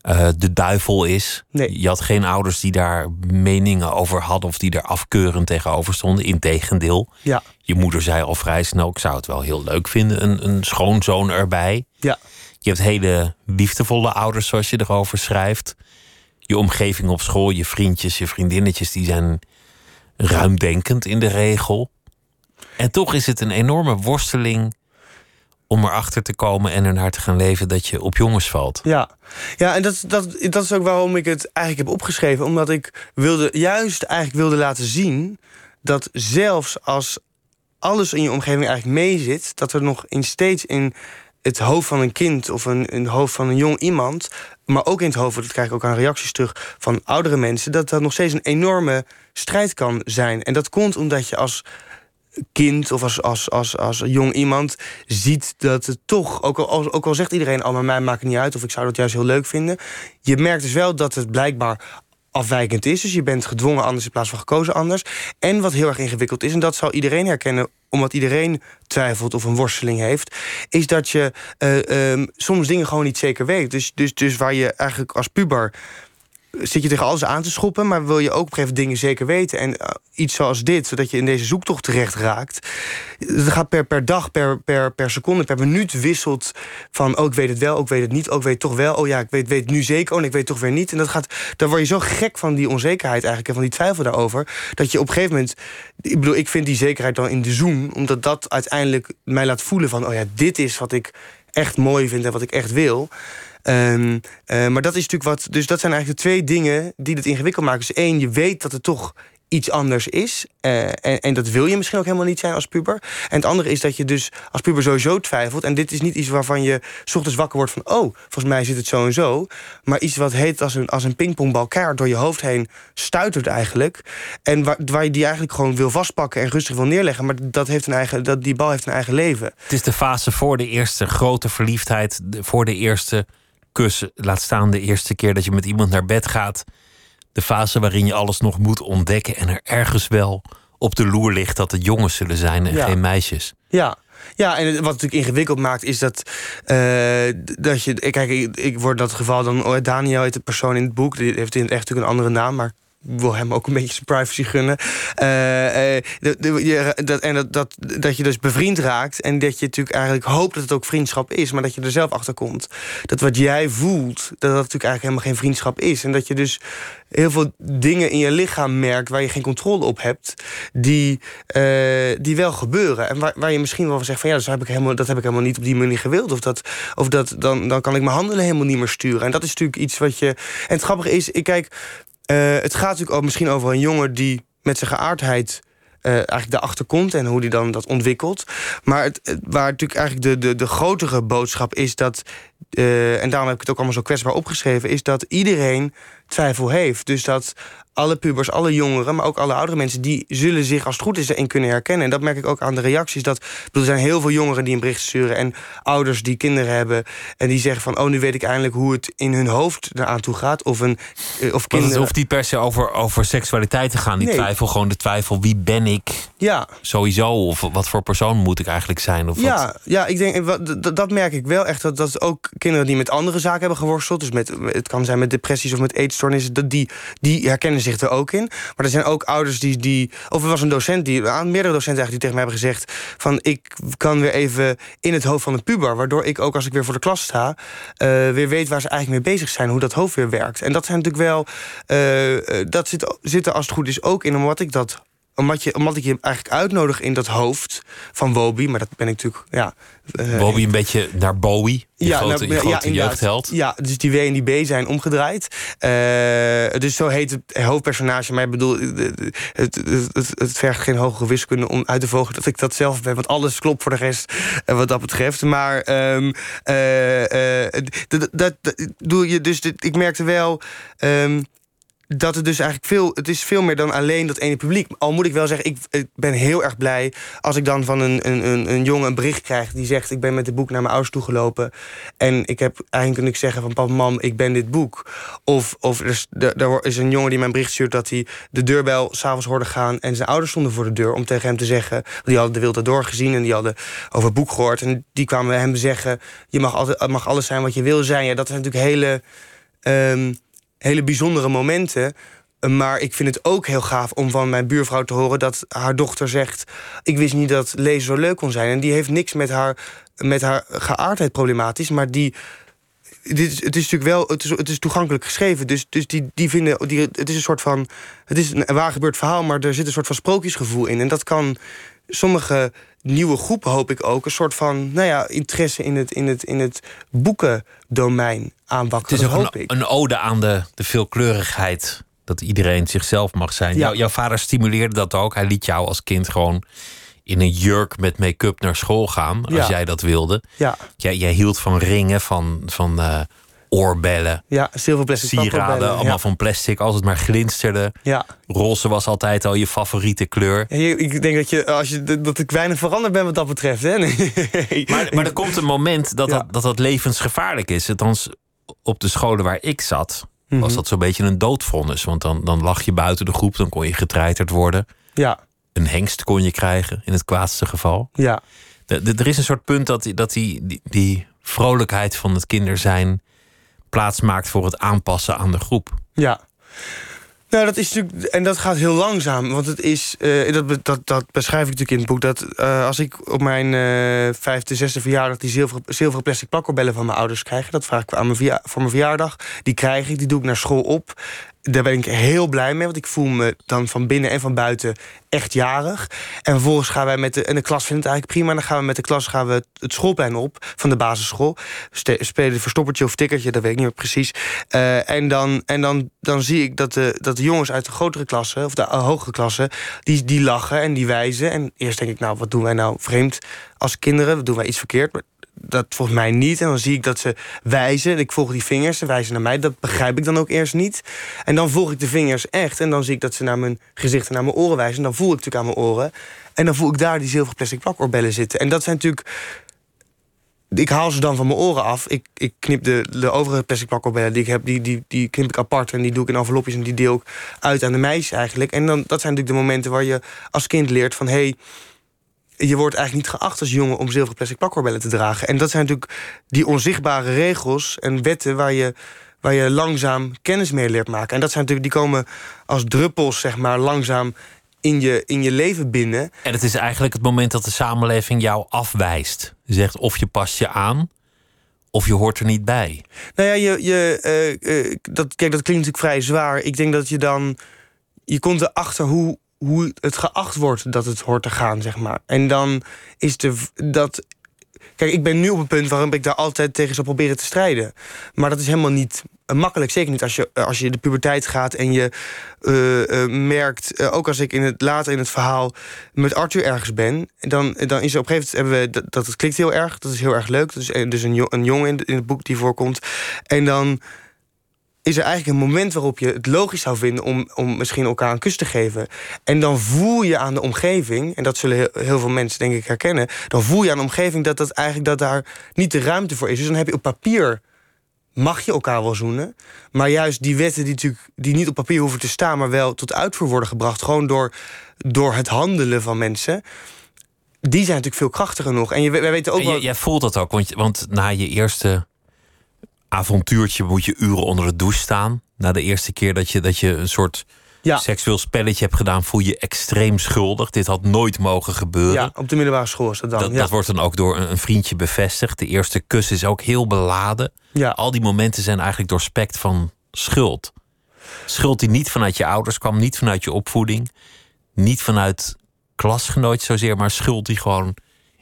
eh, de duivel is. Nee. Je had geen ouders die daar meningen over hadden of die er afkeurend tegenover stonden. Integendeel, Ja, je moeder zei al vrij snel: ik zou het wel heel leuk vinden, een, een schoonzoon erbij. ja, Je hebt hele liefdevolle ouders, zoals je erover schrijft. Je omgeving op school, je vriendjes, je vriendinnetjes, die zijn ruimdenkend in de regel. En toch is het een enorme worsteling om erachter te komen en ernaar te gaan leven dat je op jongens valt. ja. Ja, en dat, dat, dat is ook waarom ik het eigenlijk heb opgeschreven. Omdat ik wilde, juist eigenlijk wilde laten zien dat zelfs als alles in je omgeving eigenlijk meezit, dat er nog in steeds in het hoofd van een kind of een, een hoofd van een jong iemand, maar ook in het hoofd, dat krijg ik ook aan reacties terug van oudere mensen, dat dat nog steeds een enorme strijd kan zijn. En dat komt omdat je als kind of als, als, als, als jong iemand ziet dat het toch, ook al, ook al zegt iedereen, oh, mij maakt het niet uit, of ik zou dat juist heel leuk vinden, je merkt dus wel dat het blijkbaar afwijkend is. Dus je bent gedwongen anders in plaats van gekozen anders. En wat heel erg ingewikkeld is, en dat zal iedereen herkennen omdat iedereen twijfelt of een worsteling heeft, is dat je uh, um, soms dingen gewoon niet zeker weet. Dus, dus, dus waar je eigenlijk als puber zit je tegen alles aan te schoppen, maar wil je ook op een gegeven dingen zeker weten. En uh, iets zoals dit, zodat je in deze zoektocht terecht raakt. Het gaat per, per dag, per, per, per seconde, per minuut wisselt van... oh, ik weet het wel, ook oh, weet het niet, ook oh, weet toch wel. Oh ja, ik weet, weet nu zeker, oh, ik weet toch weer niet. En dat gaat, dan word je zo gek van die onzekerheid eigenlijk... en van die twijfel daarover, dat je op een gegeven moment... ik bedoel, ik vind die zekerheid dan in de zoom... omdat dat uiteindelijk mij laat voelen van... oh ja, dit is wat ik echt mooi vind en wat ik echt wil... Um, maar dat is natuurlijk wat. Dus dat zijn eigenlijk de twee dingen die het ingewikkeld maken. Dus één, je weet dat het toch iets anders is. Uh, en, dat wil je misschien ook helemaal niet zijn als puber. En het andere is dat je dus als puber sowieso twijfelt. En dit is niet iets waarvan je s ochtends wakker wordt van... oh, volgens mij zit het zo en zo. Maar iets wat heet als een, als een pingpongbal keihard door je hoofd heen stuitert eigenlijk. En waar, waar je die eigenlijk gewoon wil vastpakken en rustig wil neerleggen. Maar dat heeft een eigen, dat, die bal heeft een eigen leven. Het is de fase voor de eerste grote verliefdheid. Voor de eerste laat staan de eerste keer dat je met iemand naar bed gaat. De fase waarin je alles nog moet ontdekken en er ergens wel op de loer ligt dat het jongens zullen zijn en geen meisjes. Ja, ja, en wat natuurlijk ingewikkeld maakt is dat, uh, dat je. Kijk, ik, ik word dat geval dan. Oh, Daniel heet de persoon in het boek. Die heeft in echt natuurlijk een andere naam, maar wil hem ook een beetje zijn privacy gunnen. Uh, uh, dat, en dat, dat, dat je dus bevriend raakt. En dat je natuurlijk eigenlijk hoopt dat het ook vriendschap is. Maar dat je er zelf achter komt. Dat wat jij voelt, dat dat natuurlijk eigenlijk helemaal geen vriendschap is. En dat je dus heel veel dingen in je lichaam merkt waar je geen controle op hebt, die, uh, die wel gebeuren. En waar, waar je misschien wel van zegt van ja, dat heb ik helemaal, dat heb ik helemaal niet op die manier gewild. Of, dat, of dat, dan, dan kan ik mijn handelen helemaal niet meer sturen. En dat is natuurlijk iets wat je. En het grappige is, ik kijk, het gaat natuurlijk ook misschien over een jongen die met zijn geaardheid uh, eigenlijk daarachter komt en hoe die dan dat ontwikkelt. Maar het, waar natuurlijk eigenlijk de, de, de grotere boodschap is dat, uh, en daarom heb ik het ook allemaal zo kwetsbaar opgeschreven, is dat iedereen twijfel heeft. Dus dat alle pubers, alle jongeren, maar ook alle oudere mensen... die zullen zich als het goed is erin kunnen herkennen. En dat merk ik ook aan de reacties. Dat, er zijn heel veel jongeren die een bericht sturen... en ouders die kinderen hebben en die zeggen van... oh, nu weet ik eindelijk hoe het in hun hoofd eraan toe gaat. Of, een, eh, of kinderen... Het hoeft niet per se over, over seksualiteit te gaan, die twijfel. Gewoon de twijfel, wie ben ik ja. sowieso? Of wat voor persoon moet ik eigenlijk zijn? Of ja, ja, ik denk, dat, dat merk ik wel echt. Dat, dat ook kinderen die met andere zaken hebben geworsteld... dus met, het kan zijn met depressies of met eetstoornissen... die, die herkennen zich er ook in. Maar er zijn ook ouders die... die of er was een docent, die, meerdere docenten eigenlijk die tegen mij hebben gezegd... van ik kan weer even in het hoofd van een puber... waardoor ik ook als ik weer voor de klas sta... Uh, weer weet waar ze eigenlijk mee bezig zijn, hoe dat hoofd weer werkt. En dat zijn natuurlijk wel... Uh, dat zit, zit er als het goed is ook in, omdat ik dat omdat, je, omdat ik je eigenlijk uitnodig in dat hoofd van Wobie. Maar dat ben ik natuurlijk, ja... Uh, een beetje naar Bowie, je ja, grote, nou, grote ja, jeugdheld. Ja, dus die W en die B zijn omgedraaid. Uh, dus zo heet het hoofdpersonage. Maar ik bedoel, het, het, het, het vergt geen hogere wiskunde om uit te vogelen dat ik dat zelf ben. Want alles klopt voor de rest uh, wat dat betreft. Maar um, dat, doe je dus, ik merkte wel... Um, dat het dus eigenlijk veel... Het is veel meer dan alleen dat ene publiek. Al moet ik wel zeggen, ik, ben heel erg blij... als ik dan van een, een, een jongen een bericht krijg... die zegt, ik ben met dit boek naar mijn ouders toegelopen... en ik heb eigenlijk kunnen zeggen van... papa, mam, ik ben dit boek. Of, of er, is, is een jongen die mijn bericht stuurt... dat hij de deurbel s'avonds hoorde gaan... en zijn ouders stonden voor de deur om tegen hem te zeggen... die hadden de Wilde Door gezien en die hadden over het boek gehoord... en die kwamen hem zeggen... je mag, altijd, mag alles zijn wat je wil zijn. Ja, dat zijn natuurlijk hele... Um, hele bijzondere momenten. Maar ik vind het ook heel gaaf om van mijn buurvrouw te horen dat haar dochter zegt: Ik wist niet dat lezen zo leuk kon zijn. En die heeft niks met haar, met haar geaardheid problematisch, maar die. Dit is, het is natuurlijk wel, het is, het is toegankelijk geschreven. Dus, dus die, die vinden, die, het is een soort van. Het is een waar gebeurd verhaal, maar er zit een soort van sprookjesgevoel in. En dat kan sommige nieuwe groepen, hoop ik ook, een soort van nou ja, interesse in het, in het, in het boekendomein aanwakkeren. Het is ook hoop een, ik. een ode aan de, de veelkleurigheid Dat iedereen zichzelf mag zijn. Ja. Jouw, jouw vader stimuleerde dat ook. Hij liet jou als kind gewoon in een jurk met make-up naar school gaan. Als Ja. jij dat wilde. Ja, Jij, jij hield van ringen, van, van eh, oorbellen, ja zilverplastic sieraden. Allemaal ja. van plastic, als het maar glinsterde. Ja. Roze was altijd al je favoriete kleur. Ja, Ik denk dat, je, als je, dat ik weinig veranderd ben wat dat betreft. Hè? *laughs* Nee. Maar, maar er komt een moment dat, dat, dat dat levensgevaarlijk is. Althans, op de scholen waar ik zat, Mhm. was dat zo'n beetje een doodvonnis. Want dan, dan lag je buiten de groep, dan kon je getreiterd worden. Ja, Een hengst kon je krijgen, in het kwaadste geval. ja. De- de- er is een soort punt dat, die, dat die, die, die vrolijkheid van het kinderzijn plaats maakt voor het aanpassen aan de groep. Ja. Nou, dat is natuurlijk. En dat gaat heel langzaam. Want het is. eh, dat, dat, dat beschrijf ik natuurlijk in het boek. Dat eh, als ik op mijn eh, vijfde, zesde verjaardag. die zilveren, zilveren plastic plakoorbellen van mijn ouders krijg. Dat vraag ik aan mijn verja- voor mijn verjaardag. Die krijg ik, die doe ik naar school op. Daar ben ik heel blij mee. Want ik voel me dan van binnen en van buiten echt jarig. En vervolgens gaan wij met de. En de klas vindt het eigenlijk prima. Dan gaan we met de klas gaan we het, schoolplein op van de basisschool. Spelen verstoppertje of tikkertje, dat weet ik niet meer precies. Eh, en dan, en dan, dan zie ik dat de, dat de jongens uit de grotere klassen, of de uh, hogere klassen, die, die lachen en die wijzen. En eerst denk ik, nou, wat doen wij nou vreemd als kinderen? Doen wij iets verkeerd? Dat volgens mij niet. En dan zie ik dat ze wijzen. Ik volg die vingers, ze wijzen naar mij. Dat begrijp ik dan ook eerst niet. En dan volg ik de vingers echt. En dan zie ik dat ze naar mijn gezicht en naar mijn oren wijzen. En dan voel ik natuurlijk aan mijn oren. En dan voel ik daar die zilveren plastic plakoorbellen zitten. En dat zijn natuurlijk ik haal ze dan van mijn oren af. Ik, ik knip de, de overige plastic plakoorbellen die ik heb, die, die, die knip ik apart en die doe ik in envelopjes en die deel ik uit aan de meisjes eigenlijk. En dan, dat zijn natuurlijk de momenten waar je als kind leert van hé, hey, je wordt eigenlijk niet geacht als jongen om zilveren plastic plakoorbellen te dragen. En dat zijn natuurlijk die onzichtbare regels en wetten waar je, waar je langzaam kennis mee leert maken. En dat zijn natuurlijk, die komen als druppels, zeg maar, langzaam in je, in je leven binnen. En het is eigenlijk het moment dat de samenleving jou afwijst. Zegt of je past je aan, of je hoort er niet bij. Nou ja, je, je, eh, eh, dat, kijk, dat klinkt natuurlijk vrij zwaar. Ik denk dat je dan. Je komt erachter hoe, hoe het geacht wordt dat het hoort te gaan, zeg maar. En dan is de, dat. Kijk, ik ben nu op een punt waarom ik daar altijd tegen zou proberen te strijden. Maar dat is helemaal niet eh, makkelijk. Zeker niet als je, eh, als je de puberteit gaat en je eh, merkt... ook als ik in het, later in het verhaal met Arthur ergens ben... dan, dan is er op een gegeven moment... Hebben we, dat, dat het klikt heel erg, dat is heel erg leuk. Eh, dus een, een jongen in, in het boek die voorkomt. En dan is er eigenlijk een moment waarop je het logisch zou vinden... om, om misschien elkaar een kus te geven. En dan voel je aan de omgeving... en dat zullen heel, heel veel mensen denk ik herkennen... dan voel je aan de omgeving dat, dat, eigenlijk, dat daar niet de ruimte voor is. Dus dan heb je op papier mag je elkaar wel zoenen. Maar juist die wetten die, natuurlijk, die niet op papier hoeven te staan... maar wel tot uitvoer worden gebracht... gewoon door, door het handelen van mensen... die zijn natuurlijk veel krachtiger nog. En je, wij weten ook wel... jij, jij voelt dat ook, want, want na je eerste avontuurtje moet je uren onder de douche staan. Na de eerste keer dat je, dat je een soort ja, seksueel spelletje hebt gedaan, voel je extreem schuldig. Dit had nooit mogen gebeuren. ja, op de middelbare school is dat dan. Dat, ja. dat wordt dan ook door een, een vriendje bevestigd. De eerste kus is ook heel beladen. ja. Al die momenten zijn eigenlijk doorspekt van schuld. Schuld die niet vanuit je ouders kwam, niet vanuit je opvoeding, niet vanuit klasgenoot zozeer, maar schuld die gewoon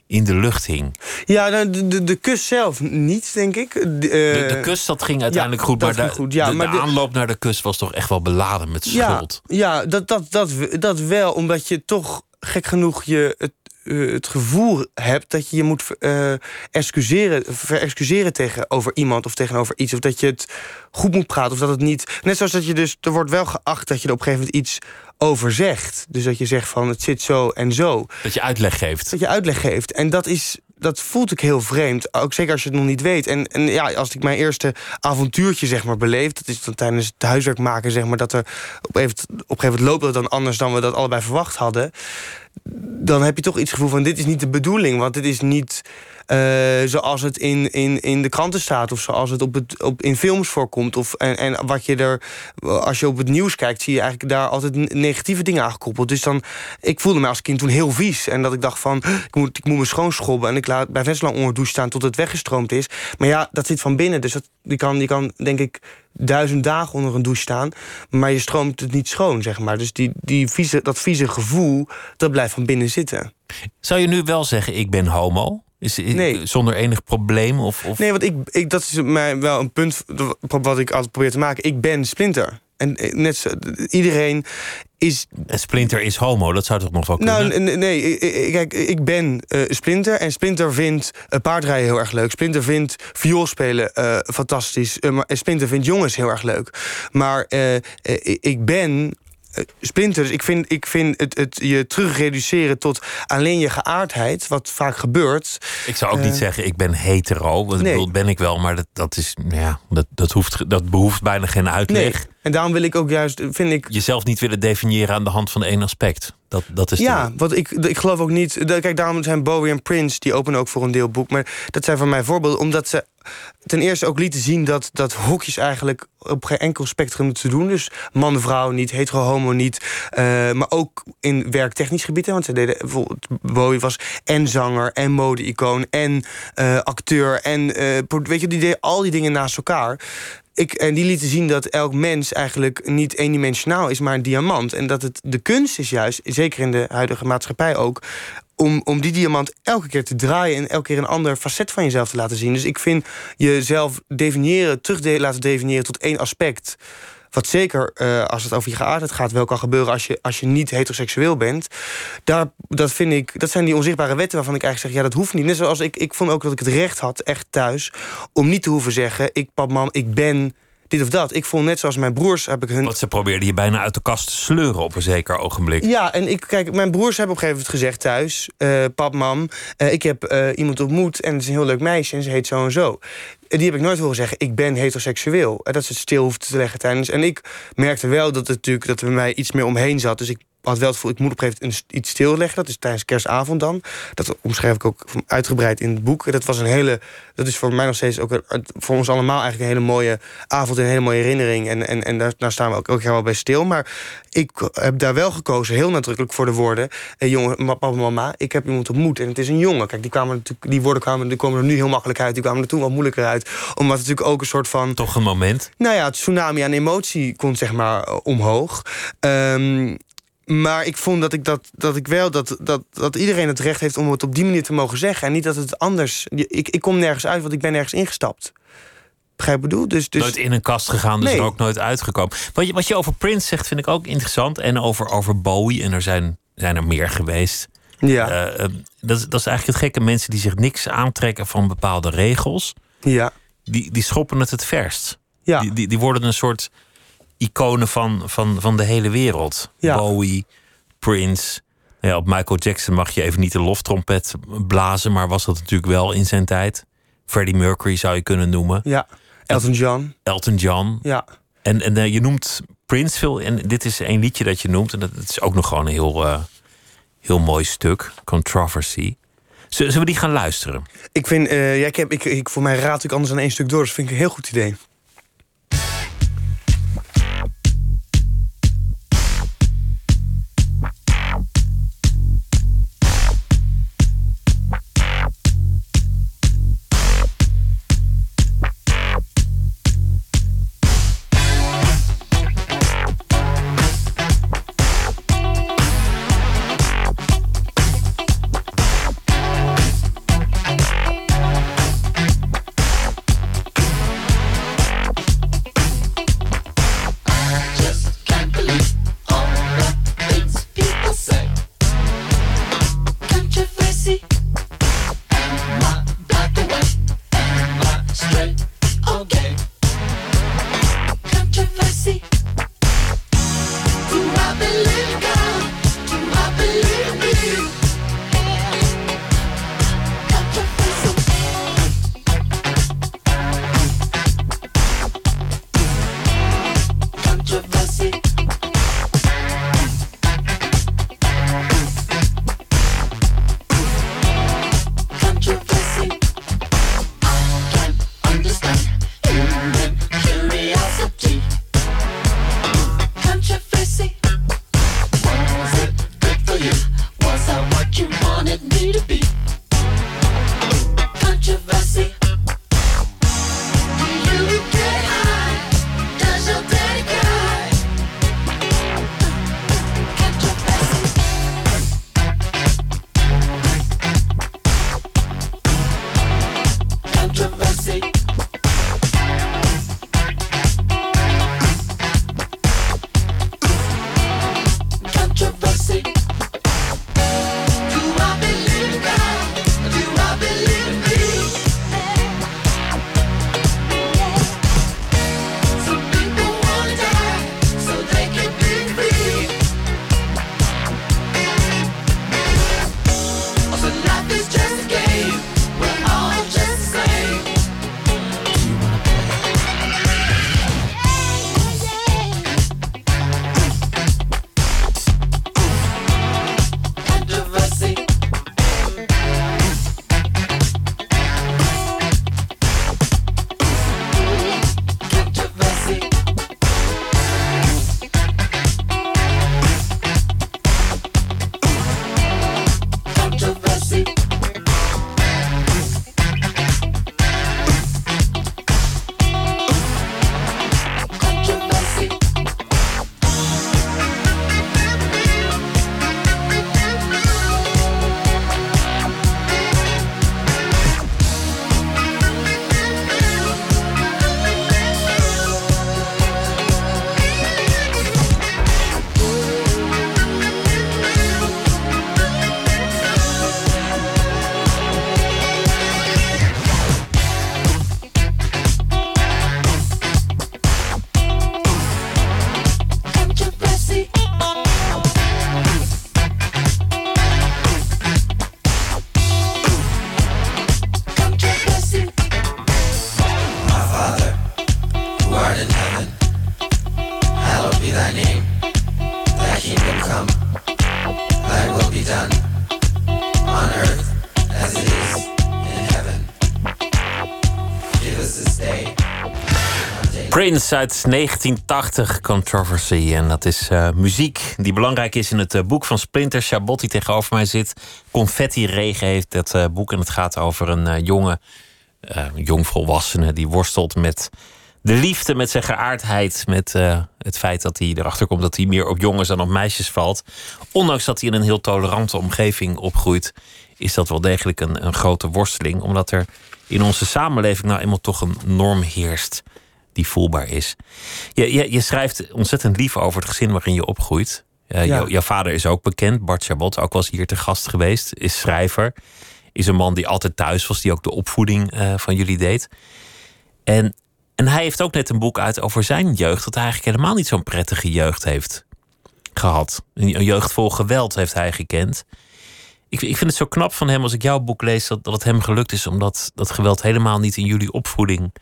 in de lucht hing. Ja, nou, de, de, de kus zelf niet, denk ik. De, De, eh, de kus dat ging uiteindelijk goed, maar, de, goed, ja, de, maar de de- aanloop naar de kus was toch echt wel beladen met ja, schuld. ja dat, dat, dat, dat wel, omdat je toch gek genoeg je het, eh, het gevoel hebt dat je je moet eh excuseren, verexcuseren tegenover iemand of tegenover iets. Of dat je het goed moet praten. Of dat het niet. Net zoals dat je dus. Er wordt wel geacht dat je er op een gegeven moment iets over zegt. Dus dat je zegt van het zit zo en zo. Dat je uitleg geeft. Dat je uitleg geeft. En dat is. Dat voelt ik heel vreemd. Ook zeker als je het nog niet weet. En, en ja, als ik mijn eerste avontuurtje zeg maar beleef. Dat is dan tijdens het huiswerk maken zeg maar. Dat er op een gegeven moment- op een gegeven moment loopt dat dan anders dan we dat allebei verwacht hadden. Dan heb je toch iets gevoel van dit is niet de bedoeling. Want dit is niet zoals het in, in, in de kranten staat. Of zoals het op het, op, in films voorkomt. Of, en, en wat je er, als je op het nieuws kijkt, zie je eigenlijk daar altijd negatieve dingen aan gekoppeld. Dus dan, ik voelde me als kind toen heel vies. En dat ik dacht van, ik moet, ik moet me schoonschrobben. En ik laat bij best lang onder de douche staan tot het weggestroomd is. Maar ja, dat zit van binnen. Dus dat, die, kan, die kan, denk ik, duizend dagen onder een douche staan. Maar je stroomt het niet schoon, zeg maar. Dus die, die vieze, dat vieze gevoel, dat blijft van binnen zitten. Zou je nu wel zeggen, ik ben homo? Is, is- Nee. Zonder enig probleem? Of, of... Nee, want ik, ik, dat is mij wel een punt wat ik altijd probeer te maken. Ik ben Splinter. En eh, net zo, iedereen is. En Splinter is homo, dat zou toch nog wel kunnen? Nou, nee, kijk, ik ben uh, Splinter en Splinter vindt uh, paardrijden heel erg leuk. Splinter vindt viool spelen uh, fantastisch. maar Splinter vindt jongens heel erg leuk. Maar ik ben eh, splinters. Ik vind, ik vind het, het je terugreduceren tot alleen je geaardheid, wat vaak gebeurt. Ik zou ook niet eh, zeggen, ik ben hetero. Nee. bedoel, ben ik wel, maar dat, dat, is, ja, dat, dat, hoeft, dat behoeft bijna geen uitleg. Nee. En daarom wil ik ook juist, vind ik... Jezelf niet willen definiëren aan de hand van één aspect. Dat, dat is ja, want ik, ik geloof ook niet... Kijk, daarom zijn Bowie en Prince, die openen ook voor een deel boek. Maar dat zijn voor mij voorbeelden, omdat ze ten eerste ook lieten zien... dat, dat hokjes eigenlijk op geen enkel spectrum te doen. Dus man, vrouw niet, hetero, homo niet. Uh, maar ook in werktechnisch gebied. Want ze deden bijvoorbeeld... Bowie was en zanger, en mode-icoon, en uh, acteur... en uh, weet je, die deden al die dingen naast elkaar ik, en die lieten zien dat elk mens eigenlijk niet eendimensionaal is, maar een diamant. En dat het de kunst is juist, zeker in de huidige maatschappij ook, om, om die diamant elke keer te draaien en elke keer een ander facet van jezelf te laten zien. Dus ik vind jezelf definiëren, terug laten definiëren tot één aspect. Wat zeker, uh, als het over je geaardheid gaat, wel kan gebeuren als je, als je niet heteroseksueel bent. Daar, dat, vind ik, dat zijn die onzichtbare wetten waarvan ik eigenlijk zeg: ja, dat hoeft niet. Net zoals ik, ik vond ook dat ik het recht had, echt thuis, om niet te hoeven zeggen: ik, pap, mam, ik ben dit of dat. Ik vond net zoals mijn broers heb ik hun. Want ze probeerden je bijna uit de kast te sleuren op een zeker ogenblik. Ja, en ik kijk, mijn broers hebben op een gegeven moment gezegd thuis: uh, pap, mam, uh, ik heb uh, iemand ontmoet en het is een heel leuk meisje en ze heet zo en zo. Die heb ik nooit horen zeggen: ik ben heteroseksueel. En dat ze het stil hoefde te leggen tijdens. En ik merkte wel dat het natuurlijk dat er bij mij iets meer omheen zat. Dus ik had wel het gevoel, ik moet op een gegeven moment iets stilleggen. Dat is tijdens kerstavond dan. Dat omschrijf ik ook uitgebreid in het boek. Dat was een hele, dat is voor mij nog steeds ook voor ons allemaal eigenlijk een hele mooie avond en een hele mooie herinnering. En, en, en daar, daar staan we ook jaar wel bij stil. Maar ik heb daar wel gekozen, heel nadrukkelijk voor de woorden. Eh, jongen, papa, mama, ik heb iemand ontmoet en het is een jongen. Kijk, die, kwamen natuurlijk, die woorden kwamen, die komen er nu heel makkelijk uit. Die kwamen er toen wat moeilijker uit. Omdat het natuurlijk ook een soort van. Toch een moment? Nou ja, het tsunami aan emotie komt zeg maar omhoog. Um, maar ik vond dat ik, dat, dat ik wel dat, dat, dat iedereen het recht heeft om het op die manier te mogen zeggen. En niet dat het anders. Ik, ik kom nergens uit, want ik ben nergens ingestapt. Begrijp ik bedoel? Dus, dus... Nooit in een kast gegaan, dus er ook nooit uitgekomen. Wat je, wat je over Prince zegt, vind ik ook interessant. En over, over Bowie. En er zijn, zijn er meer geweest. Ja. Uh, dat, dat is eigenlijk het gekke. Mensen die zich niks aantrekken van bepaalde regels. Ja. Die, die schoppen het het verst. Ja. Die, die, die worden een soort iconen van, van, van de hele wereld. Bowie, Prince. Ja, op Michael Jackson mag je even niet de loftrompet blazen, maar was dat natuurlijk wel in zijn tijd. Freddie Mercury zou je kunnen noemen. Ja, Elton John. Elton John. Ja. En, en uh, je noemt Prince veel, en dit is een liedje dat je noemt, en dat, is ook nog gewoon een heel, uh, heel mooi stuk, Controversy. Zullen we die gaan luisteren? Ik vind, uh, ja, ik heb, ik, ik, voor mij raad ik anders aan één stuk door, dus vind ik een heel goed idee. Prince uit 1980, Controversy. En dat is uh, muziek die belangrijk is in het uh, boek van Splinter Chabot, die tegenover mij zit. Confetti Regen heeft dat uh, boek. En het gaat over een jonge, jongvolwassene die worstelt met de liefde, met zijn geaardheid. Met het feit dat hij erachter komt dat hij meer op jongens dan op meisjes valt. Ondanks dat hij in een heel tolerante omgeving opgroeit, is dat wel degelijk een, een grote worsteling. Omdat er in onze samenleving nou eenmaal toch een norm heerst die voelbaar is. Je, je, je schrijft ontzettend lief over het gezin waarin je opgroeit. Uh, ja. jouw vader is ook bekend, Bart Chabot, ook was hier te gast geweest, is schrijver. Is een man die altijd thuis was, die ook de opvoeding uh, van jullie deed. En, en hij heeft ook net een boek uit over zijn jeugd, dat hij eigenlijk helemaal niet zo'n prettige jeugd heeft gehad. Een, een jeugd vol geweld heeft hij gekend. Ik, ik vind het zo knap van hem als ik jouw boek lees, dat, dat het hem gelukt is om dat, dat geweld helemaal niet in jullie opvoeding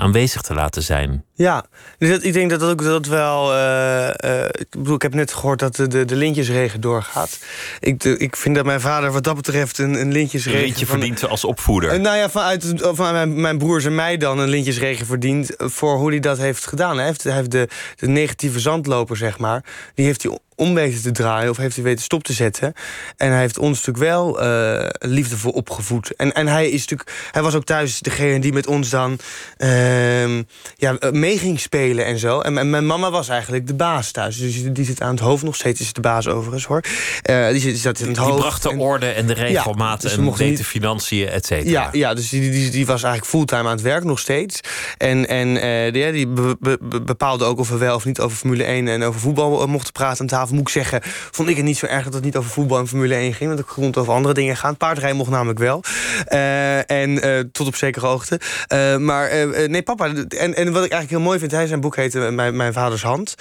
aanwezig te laten zijn. Ja, dus ik denk dat dat ook dat wel. Uh, uh, ik bedoel, ik heb net gehoord dat de, de, de lintjesregen doorgaat. Ik, de, ik vind dat mijn vader, wat dat betreft, een, een lintjesregen. Een lintje verdient als opvoeder. Uh, nou ja, vanuit van mijn, mijn broers en mij dan een lintjesregen verdient. voor hoe hij dat heeft gedaan. Hij heeft, hij heeft de, de negatieve zandloper, zeg maar. Die heeft hij om weten te draaien of heeft hij weten stop te zetten. En hij heeft ons natuurlijk wel uh, liefdevol opgevoed. En, en hij is natuurlijk, hij was ook thuis degene die met ons dan uh, ja, mee ging spelen en zo. En, en, mijn mama was eigenlijk de baas thuis. Dus die, zit aan het hoofd nog steeds, is de baas overigens hoor. Uh, die, zit, zat in het hoofd. Die bracht de orde en de regelmaat dus en deed niet... de financiën, et cetera. Ja, ja dus die, die, die was eigenlijk fulltime aan het werk nog steeds. En, en die, die be, be, bepaalde ook of we wel of niet over Formule 1 en over voetbal mochten praten aan tafel moet ik zeggen, vond ik het niet zo erg dat het niet over voetbal en Formule 1 ging. Want ik kon over andere dingen gaan. Paardrijden mocht namelijk wel. Uh, en uh, tot op zekere hoogte. Uh, maar nee, papa. En, en wat ik eigenlijk heel mooi vind, hij zijn boek heette Mijn, mijn vaders hand.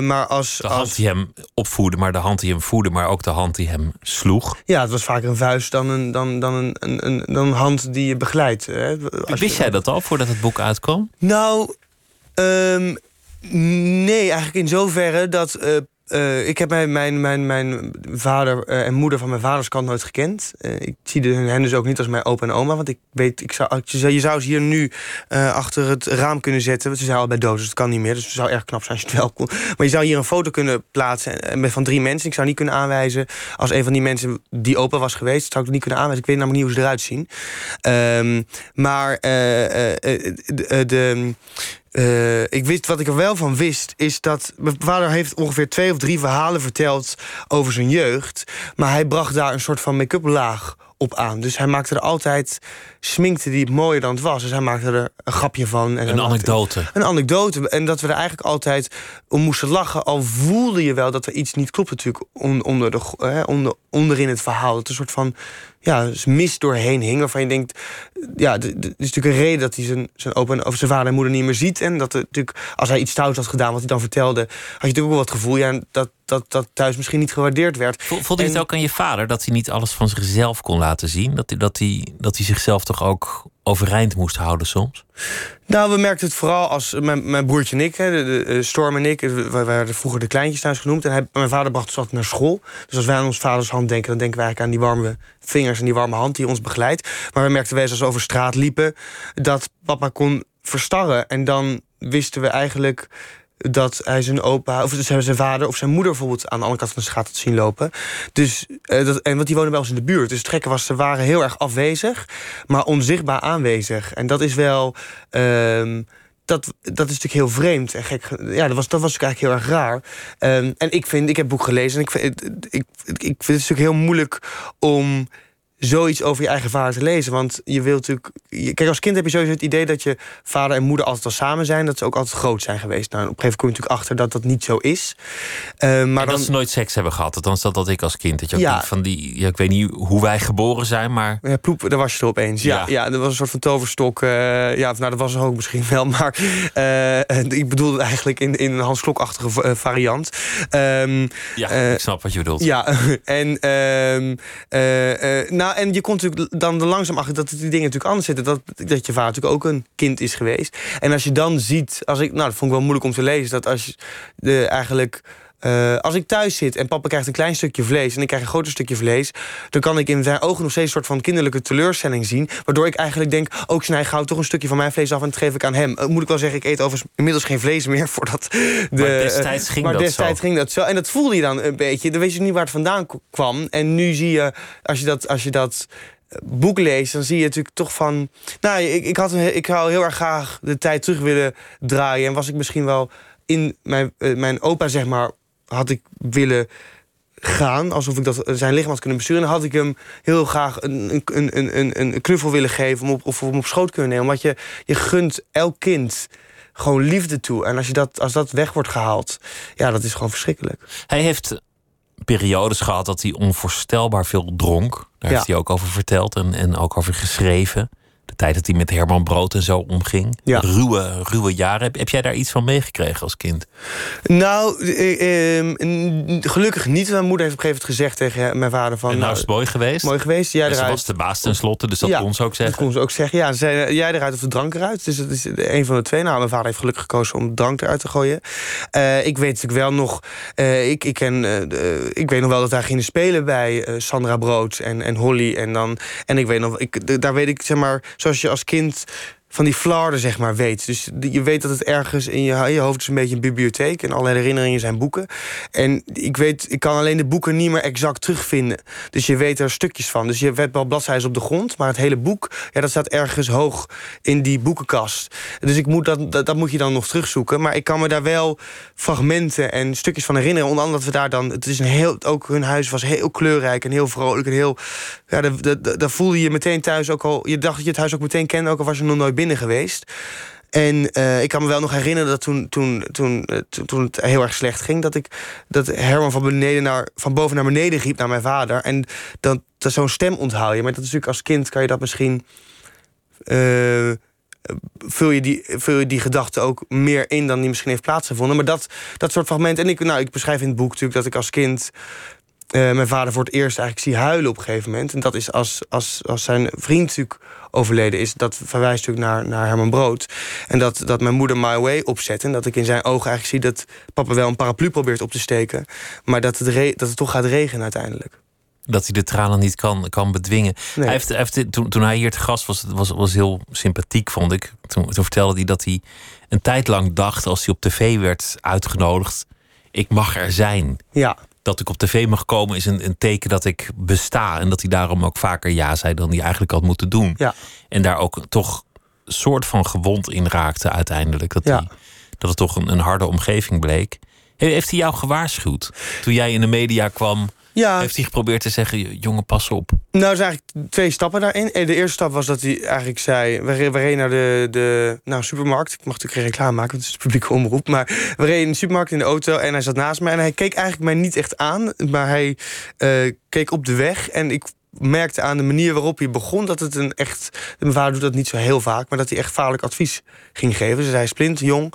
maar als, de hand als... die hem opvoedde, maar de hand die hem voedde, maar ook de hand die hem sloeg. Ja, het was vaker een vuist dan een, dan, dan een, een, een, dan een hand die je begeleidt. Hè. Wist je... jij dat al voordat het boek uitkwam? Nou, um, nee, eigenlijk in zoverre dat uh, uh, ik heb mijn, mijn, mijn, mijn vader uh, en moeder van mijn vaders kant nooit gekend. Uh, ik zie hen dus ook niet als mijn opa en oma. Want ik weet, ik zou, je zou ze hier nu achter het raam kunnen zetten. Want ze zijn al bij dood, dus dat kan niet meer. Dus het zou erg knap zijn als je het wel kon. Maar je zou hier een foto kunnen plaatsen met van drie mensen. Ik zou niet kunnen aanwijzen als een van die mensen die opa was geweest. Zou ik niet kunnen aanwijzen. Ik weet namelijk niet hoe ze eruit zien. Um, maar de uh, ik wist, wat ik er wel van wist, is dat... Mijn vader heeft ongeveer twee of drie verhalen verteld over zijn jeugd. Maar hij bracht daar een soort van make-up laag op aan. Dus hij maakte er altijd sminkte die mooier dan het was. Dus hij maakte er een grapje van. En een anekdote. Een anekdote. En dat we er eigenlijk altijd om moesten lachen. Al voelde je wel dat er iets niet klopt natuurlijk onder de, hè, onder, onderin het verhaal. Het een soort van ja, mis doorheen hing. Waarvan je denkt, ja, het is natuurlijk een reden dat hij zijn, zijn opa of zijn vader en moeder niet meer ziet. En dat het natuurlijk, als hij iets stout had gedaan, wat hij dan vertelde, had je natuurlijk ook wel het gevoel ja, dat, dat dat thuis misschien niet gewaardeerd werd. Voelde je het ook aan je vader dat hij niet alles van zichzelf kon laten zien? Dat dat hij, dat hij zichzelf toch ook overeind moest houden soms? Nou, we merkten het vooral als mijn, broertje en ik, hè, de, de, Storm en ik, we werden vroeger de kleintjes thuis genoemd. En hij, mijn vader bracht ons altijd naar school. Dus als wij aan ons vaders hand denken, dan denken wij eigenlijk aan die warme vingers en die warme hand die ons begeleidt. Maar we merkten wij als we over straat liepen, dat papa kon verstarren. En dan wisten we eigenlijk dat hij zijn opa, of zijn vader of zijn moeder bijvoorbeeld aan de andere kant van de straat had zien lopen. Dus, uh, dat, en want die wonen bij ons in de buurt. Dus trekken was, ze waren heel erg afwezig, maar onzichtbaar aanwezig. En dat is wel. Uh, dat, dat is natuurlijk heel vreemd en gek. Ja, dat was, dat was eigenlijk heel erg raar. Um, en ik vind, ik heb het boek gelezen en ik vind, ik, ik, ik vind het natuurlijk heel moeilijk om zoiets over je eigen vader te lezen. Want je wilt natuurlijk. Kijk, als kind heb je sowieso het idee dat je vader en moeder altijd al samen zijn. Dat ze ook altijd groot zijn geweest. Nou, op een gegeven moment kom je natuurlijk achter dat dat niet zo is. Uh, maar dan, dat ze nooit seks hebben gehad. Althans, dat dat ik als kind. Dat je ook ja. van die. Ja, ik weet niet hoe wij geboren zijn, maar. Ja, ploep, daar was je er opeens. Ja, ja. ja dat was een soort van toverstok. Uh, ja, nou, dat was er ook misschien wel. *laughs* Maar uh, ik bedoelde eigenlijk in, in een Hans Klok-achtige variant. Um, ja, ik snap wat je bedoelt. Ja, *laughs* en. Um, nou, nou, en je komt natuurlijk dan langzaam achter dat die dingen natuurlijk anders zitten. Dat, dat je vader natuurlijk ook een kind is geweest. En als je dan ziet, als ik, nou, dat vond ik wel moeilijk om te lezen, dat als je eigenlijk eh, als ik thuis zit en papa krijgt een klein stukje vlees en ik krijg een groter stukje vlees, dan kan ik in zijn ogen nog steeds een soort van kinderlijke teleurstelling zien. Waardoor ik eigenlijk denk: ook oh, snij gauw toch een stukje van mijn vlees af en dat geef ik aan hem. Uh, moet ik wel zeggen, ik eet overigens inmiddels geen vlees meer *laughs* voordat. De, maar destijds ging, maar dat, destijds zo. ging dat zo. En dat voelde je dan een beetje. Dan weet je niet waar het vandaan kwam. En nu zie je, als je dat. Als je dat boek leest, dan zie je natuurlijk toch van... Nou, ik, ik, had een, ik zou heel erg graag de tijd terug willen draaien. En was ik misschien wel in mijn, mijn opa, zeg maar, had ik willen gaan. Alsof ik dat, zijn lichaam had kunnen besturen. Dan had ik hem heel graag een, een, een, een, een knuffel willen geven... Om op, of om op schoot kunnen nemen. Want je, je gunt elk kind gewoon liefde toe. En als, je dat, als dat weg wordt gehaald, ja, dat is gewoon verschrikkelijk. Hij heeft periodes gehad dat hij onvoorstelbaar veel dronk. Daar ja. heeft hij ook over verteld en, en ook over geschreven. Tijd dat hij met Herman Brood en zo omging. Ja. Ruwe, ruwe jaren. Heb, heb jij daar iets van meegekregen als kind? Nou, eh, eh, gelukkig niet. Mijn moeder heeft op een gegeven moment gezegd tegen mijn vader van... En nou is het mooi geweest? Mooi geweest. Jij en ze eruit. was de baas tenslotte, dus dat ja, kon ze ook zeggen. Dat kon ze ook zeggen. Ja, ze zei, jij eruit of de drank eruit. Dus dat is een van de twee. Nou, mijn vader heeft gelukkig gekozen om drank eruit te gooien. Uh, ik weet natuurlijk wel nog... Uh, ik, ik, ken, uh, ik weet nog wel dat daar gingen spelen bij Sandra Brood en, en Holly. En, dan, en ik weet nog... Ik, daar weet ik, zeg maar... Zoals je als kind van die flarden, zeg maar, weet. Dus je weet dat het ergens in je, je hoofd is een beetje een bibliotheek... en allerlei herinneringen zijn boeken. En ik weet, ik kan alleen de boeken niet meer exact terugvinden. Dus je weet er stukjes van. Dus je hebt wel bladzijden op de grond... maar het hele boek, ja, dat staat ergens hoog in die boekenkast. Dus ik moet dat, dat, dat moet je dan nog terugzoeken. Maar ik kan me daar wel fragmenten en stukjes van herinneren. Onder andere dat we daar dan... Het is een heel, ook hun huis was heel kleurrijk en heel vrolijk en heel... Ja, daar voelde je meteen thuis ook al... Je dacht dat je het huis ook meteen kende, ook al was je nog nooit binnen geweest. En uh, ik kan me wel nog herinneren dat toen, toen, toen, uh, toen het heel erg slecht ging... dat, ik, dat Herman van, beneden naar, van boven naar beneden riep naar mijn vader. En dat, dat zo'n stem onthaal je. Maar dat is natuurlijk als kind kan je dat misschien... Uh, vul je, die, vul je die gedachte ook meer in dan die misschien heeft plaatsgevonden. Maar dat, dat soort fragmenten... En ik, nou, ik beschrijf in het boek natuurlijk dat ik als kind... Uh, mijn vader voor het eerst eigenlijk zie huilen op een gegeven moment. En dat is als, als, als zijn vriend natuurlijk overleden is. Dat verwijst natuurlijk naar, naar Herman Brood. En dat, dat mijn moeder My Way opzet. En dat ik in zijn ogen eigenlijk zie dat papa wel een paraplu probeert op te steken. Maar dat het, re dat het toch gaat regenen uiteindelijk. Dat hij de tranen niet kan, kan bedwingen. Nee. Hij heeft, hij heeft, toen, toen hij hier te gast was, was, was heel sympathiek, vond ik. Toen, toen vertelde hij dat hij een tijd lang dacht, als hij op tv werd uitgenodigd: ik mag er zijn. Ja. Dat ik op tv mag komen is een, een teken dat ik besta. En dat hij daarom ook vaker ja zei dan hij eigenlijk had moeten doen. Ja. En daar ook toch soort van gewond in raakte uiteindelijk. Dat, Ja. hij, dat het toch een, een harde omgeving bleek. He- Heeft hij jou gewaarschuwd? Toen jij in de media kwam, Ja, heeft hij geprobeerd te zeggen: jongen, pas op. nou er zijn eigenlijk twee stappen daarin. Eh, De eerste stap was dat hij eigenlijk zei... we re- we reden naar de, de nou, supermarkt. Ik mag natuurlijk geen reclame maken, want het is publieke omroep. Maar we reden in de supermarkt in de auto en hij zat naast mij. En hij keek eigenlijk mij niet echt aan, maar hij eh, keek op de weg. En ik merkte aan de manier waarop hij begon... dat het een echt... Mijn vader doet dat niet zo heel vaak... maar dat hij echt vaarlijk advies ging geven. Ze zei, Splint, jong,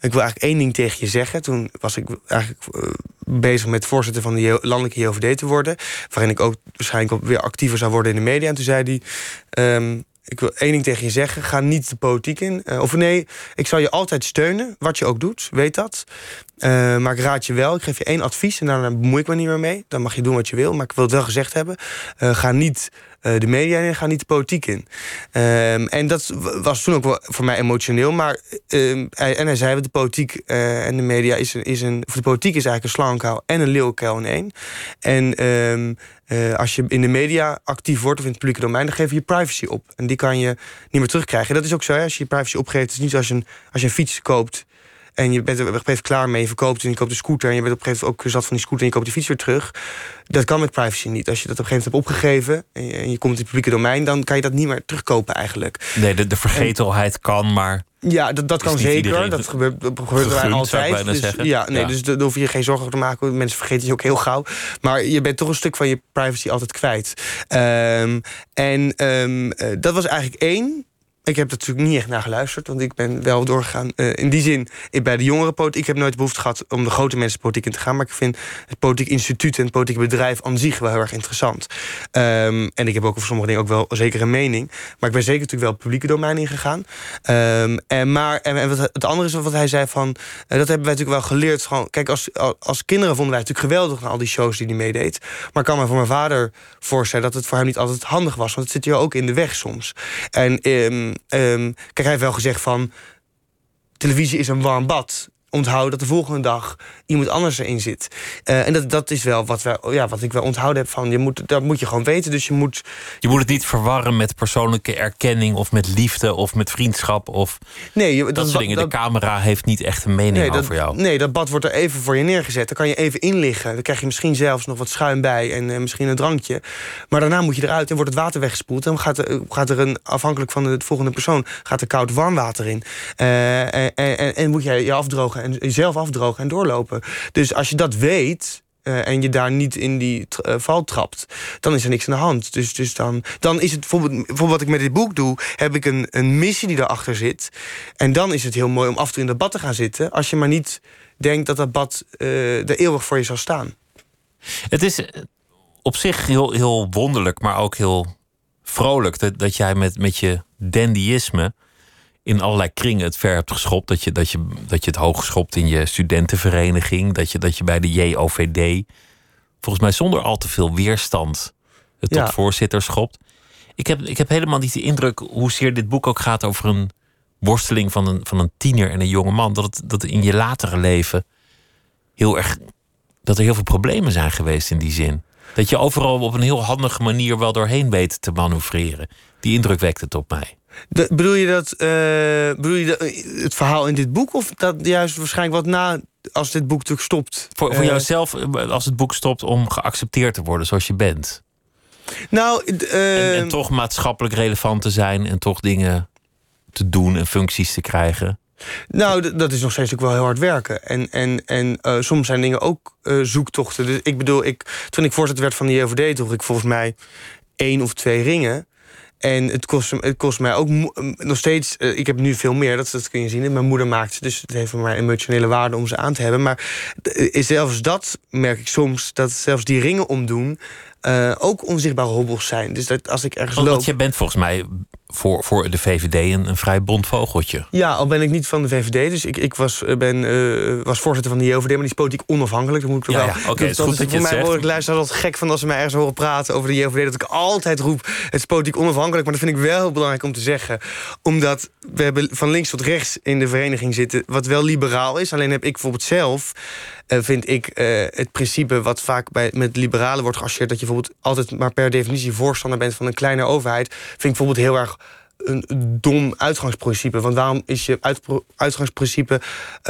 ik wil eigenlijk één ding tegen je zeggen. Toen was ik eigenlijk eh, bezig met voorzitter van de landelijke JOVD te worden... waarin ik ook waarschijnlijk weer actiever zou worden in de media. En toen zei hij... ehm, ik wil één ding tegen je zeggen. Ga niet de politiek in. Eh, of nee, ik zal je altijd steunen. Wat je ook doet, weet dat. Eh, maar ik raad je wel. Ik geef je één advies en daarna bemoei ik me niet meer mee. Dan mag je doen wat je wil. Maar ik wil het wel gezegd hebben. Eh, ga niet eh, de media in. Ga niet de politiek in. Ehm, en dat was toen ook wel voor mij emotioneel. Maar, ehm, hij, en hij zei, de politiek eh, en de media is een, is een... Of de politiek is eigenlijk een slangenkuil en een leeuwenkuil in één. En ehm, eh, als je in de media actief wordt of in het publieke domein... dan geef je je privacy op. En die kan je niet meer terugkrijgen. En dat is ook zo, als je je privacy opgeeft. Het is niet zoals een, als je een fiets koopt... En je bent er op een gegeven moment klaar mee, je verkoopt en je koopt een scooter... en je bent op een gegeven moment ook zat van die scooter en je koopt die fiets weer terug. Dat kan met privacy niet. Als je dat op een gegeven moment hebt opgegeven... en je, en je komt in het publieke domein, dan kan je dat niet meer terugkopen eigenlijk. Nee, de, de vergetelheid kan, maar Ja, dat, dat kan zeker. Dat gebeurt, dat gebeurt ik altijd. Dus, zeggen. ja, nee, Ja. dus daar hoef je geen zorgen over te maken. Mensen vergeten je ook heel gauw. Maar je bent toch een stuk van je privacy altijd kwijt. Ehm, en ehm, eh, dat was eigenlijk één. Ik heb er natuurlijk niet echt naar geluisterd, want ik ben wel doorgegaan. Uh, in die zin, bij de jongere politiek, ik heb nooit behoefte gehad om de grote mensen politiek in te gaan. Maar ik vind het politiek instituut en het politiek bedrijf aan zich wel heel erg interessant. Um, en ik heb ook over sommige dingen ook wel zeker een mening. Maar ik ben zeker natuurlijk wel het publieke domein ingegaan. Um, en, maar en, wat, het andere is wat hij zei van, uh, dat hebben wij natuurlijk wel geleerd. Gewoon, kijk, als, als kinderen vonden wij natuurlijk geweldig naar al die shows die hij meedeed. Maar ik kan me voor mijn vader voorstellen dat het voor hem niet altijd handig was. Want het zit je ook in de weg soms. En um, Um, kijk, hij heeft wel gezegd van... televisie is een warm bad onthouden dat de volgende dag iemand anders erin zit. Uh, en dat, dat is wel wat, wij, ja, wat ik wel onthouden heb van... Je moet, dat moet je gewoon weten, dus je moet... Je moet het niet verwarren met persoonlijke erkenning... of met liefde of met vriendschap of nee, je, dat, dat soort dingen. de camera heeft niet echt een mening nee, over jou. Nee, dat bad wordt er even voor je neergezet. Dan kan je even inliggen. Dan krijg je misschien zelfs nog wat schuim bij... en uh, misschien een drankje. Maar daarna moet je eruit en wordt het water weggespoeld. Dan gaat er, gaat er een, afhankelijk van de volgende persoon... gaat er koud warm water in. Uh, en, en, en moet jij je afdrogen en jezelf afdrogen en doorlopen. Dus als je dat weet, uh, en je daar niet in die uh, val trapt, dan is er niks aan de hand. Dus, dus dan, dan is het bijvoorbeeld, bijvoorbeeld wat ik met dit boek doe, heb ik een, een missie die daarachter zit. En dan is het heel mooi om af en toe in dat bad te gaan zitten, als je maar niet denkt dat dat bad uh, er eeuwig voor je zal staan. Het is op zich heel, heel wonderlijk, maar ook heel vrolijk dat, dat jij met, met je dandyisme in allerlei kringen het ver hebt geschopt. Dat je, dat je, dat je het hoog geschopt in je studentenvereniging. Dat je, dat je bij de JOVD, volgens mij zonder al te veel weerstand, het tot voorzitter schopt. Ik heb, ik heb helemaal niet de indruk, hoezeer dit boek ook gaat over een worsteling van een, van een tiener en een jonge man, dat het dat in je latere leven heel erg. dat er heel veel problemen zijn geweest in die zin. Dat je overal op een heel handige manier wel doorheen weet te manoeuvreren. Die indruk wekt het op mij bedoel je dat, uh, bedoel je dat, eh, het verhaal in dit boek? Of dat juist waarschijnlijk wat na, als dit boek natuurlijk stopt? Voor, voor uh, jouzelf, als het boek stopt, om geaccepteerd te worden zoals je bent? Nou, en, en, toch maatschappelijk relevant te zijn en toch dingen te doen en functies te krijgen. Nou, dat is nog steeds ook wel heel hard werken. En, en, en soms zijn dingen ook zoektochten. Dus ik bedoel, ik, toen ik voorzitter werd van de JOVD, droeg ik volgens mij één of twee ringen. En het kost, het kost mij ook nog steeds. Uh, ik heb nu veel meer, dat, dat kun je zien. Mijn moeder maakt ze, dus het heeft voor mij emotionele waarde om ze aan te hebben. Maar uh, zelfs dat merk ik soms, dat zelfs die ringen omdoen. Uh, ook onzichtbare hobbels zijn. Dus dat als ik ergens Want, loop... Want je bent volgens mij voor, voor de VVD een, een vrij bond vogeltje. Ja, al ben ik niet van de VVD. Dus ik, ik was, eh, ben, uh, was voorzitter van de JOVD, maar die is politiek onafhankelijk. Dat moet ik ja, wel. Ja, oké, okay, dat, is goed dat, je voor mij word ik luister altijd gek van als ze mij ergens horen praten over de JOVD. Dat ik altijd roep, het is politiek onafhankelijk. Maar dat vind ik wel heel belangrijk om te zeggen. Omdat we hebben van links tot rechts in de vereniging zitten, wat wel liberaal is. Alleen heb ik bijvoorbeeld zelf uh, vind ik uh, het principe wat vaak bij, met liberalen wordt geassocieerd... dat je bijvoorbeeld altijd maar per definitie voorstander bent van een kleine overheid... vind ik bijvoorbeeld heel erg een dom uitgangsprincipe. Want waarom is je uitgangsprincipe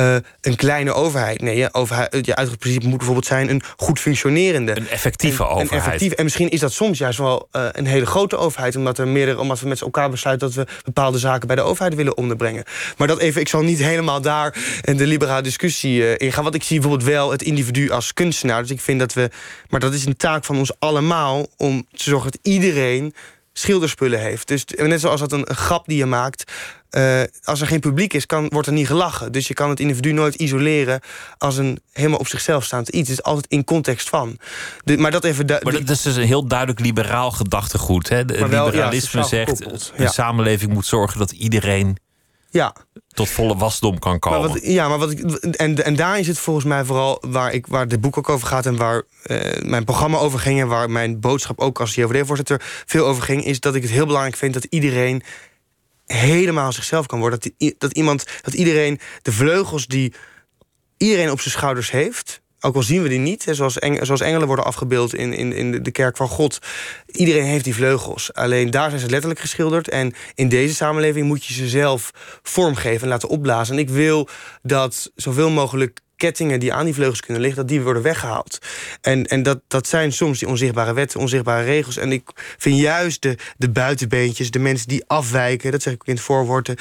uh, een kleine overheid? Nee, je, overheid, je uitgangsprincipe moet bijvoorbeeld zijn een goed functionerende. Een effectieve en, overheid. Een effectief, en misschien is dat soms juist wel uh, een hele grote overheid... omdat, er meerdere, omdat we met elkaar besluiten dat we bepaalde zaken bij de overheid willen onderbrengen. Maar dat even, ik zal niet helemaal daar in de liberale discussie uh, ingaan. Want ik zie bijvoorbeeld wel het individu als kunstenaar. Dus ik vind dat we... Maar dat is een taak van ons allemaal om te zorgen dat iedereen schilderspullen heeft. Dus net zoals dat een, grap die je maakt... Uh, als er geen publiek is, kan, wordt er niet gelachen. Dus je kan het individu nooit isoleren als een helemaal op zichzelf staand iets. Het is altijd in context van. De, maar dat even. maar dat is dus een heel duidelijk liberaal gedachtegoed. Hè? De wel, liberalisme ja, zegt: de samenleving moet zorgen dat iedereen ja. tot volle wasdom kan komen. Maar wat, ja, maar wat ik, en, en daarin zit volgens mij vooral waar, ik, waar dit boek ook over gaat... en waar uh, mijn programma over ging... en waar mijn boodschap ook als JOVD-voorzitter veel over ging... is dat ik het heel belangrijk vind dat iedereen helemaal zichzelf kan worden. Dat, die, dat, iemand, dat iedereen de vleugels die iedereen op zijn schouders heeft ook al zien we die niet, zoals, zoals engelen worden afgebeeld in, in, in de kerk van God. Iedereen heeft die vleugels. Alleen daar zijn ze letterlijk geschilderd. En in deze samenleving moet je ze zelf vormgeven en laten opblazen. En ik wil dat zoveel mogelijk kettingen die aan die vleugels kunnen liggen, dat die worden weggehaald. En, en dat, dat zijn soms die onzichtbare wetten, onzichtbare regels. En ik vind juist de, de buitenbeentjes, de mensen die afwijken, dat zeg ik ook in het voorwoord,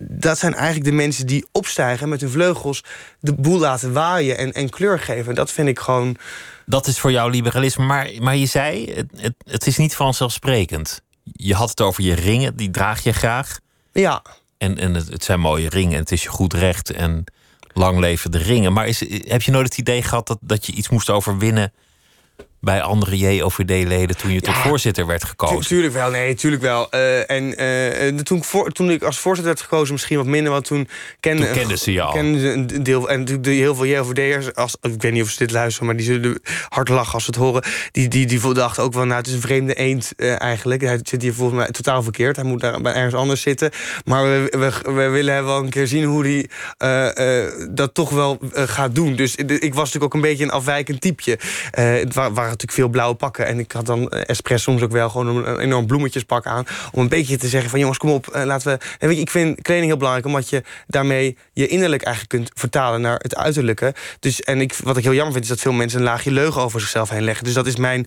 dat zijn eigenlijk de mensen die opstijgen met hun vleugels, de boel laten waaien en, en kleur geven. Dat vind ik gewoon. Dat is voor jou liberalisme. Maar, maar je zei, het, het, het is niet vanzelfsprekend. Je had het over je ringen, die draag je graag. Ja. En, en het, het zijn mooie ringen. Het is je goed recht. En lang leven de ringen. Maar is, heb je nooit het idee gehad dat, dat je iets moest overwinnen bij andere JOVD-leden toen je tot voorzitter werd gekozen? Tuurlijk wel, nee, tuurlijk wel. Uh, en uh, toen, ik voor, toen ik als voorzitter werd gekozen, misschien wat minder, want toen kende, toen kenden ze je al. Een deel, en natuurlijk heel veel JOVD'ers, als, ik weet niet of ze dit luisteren, maar die zullen hard lachen als ze het horen. Die, die, die dachten ook wel, nou, het is een vreemde eend uh, eigenlijk. Hij zit hier volgens mij totaal verkeerd. Hij moet daar ergens anders zitten. Maar we, we, we willen wel een keer zien hoe hij dat toch wel gaat doen. Dus ik was natuurlijk ook een beetje een afwijkend typeje. het waren natuurlijk veel blauwe pakken. En ik had dan uh, expres soms ook wel gewoon een, enorm bloemetjespak aan. Om een beetje te zeggen van jongens, kom op, uh, laten we... En je, ik vind kleding heel belangrijk, omdat je daarmee je innerlijk eigenlijk kunt vertalen naar het uiterlijke. Dus, en ik, wat ik heel jammer vind, is dat veel mensen een laagje leugen over zichzelf heen leggen. Dus dat is mijn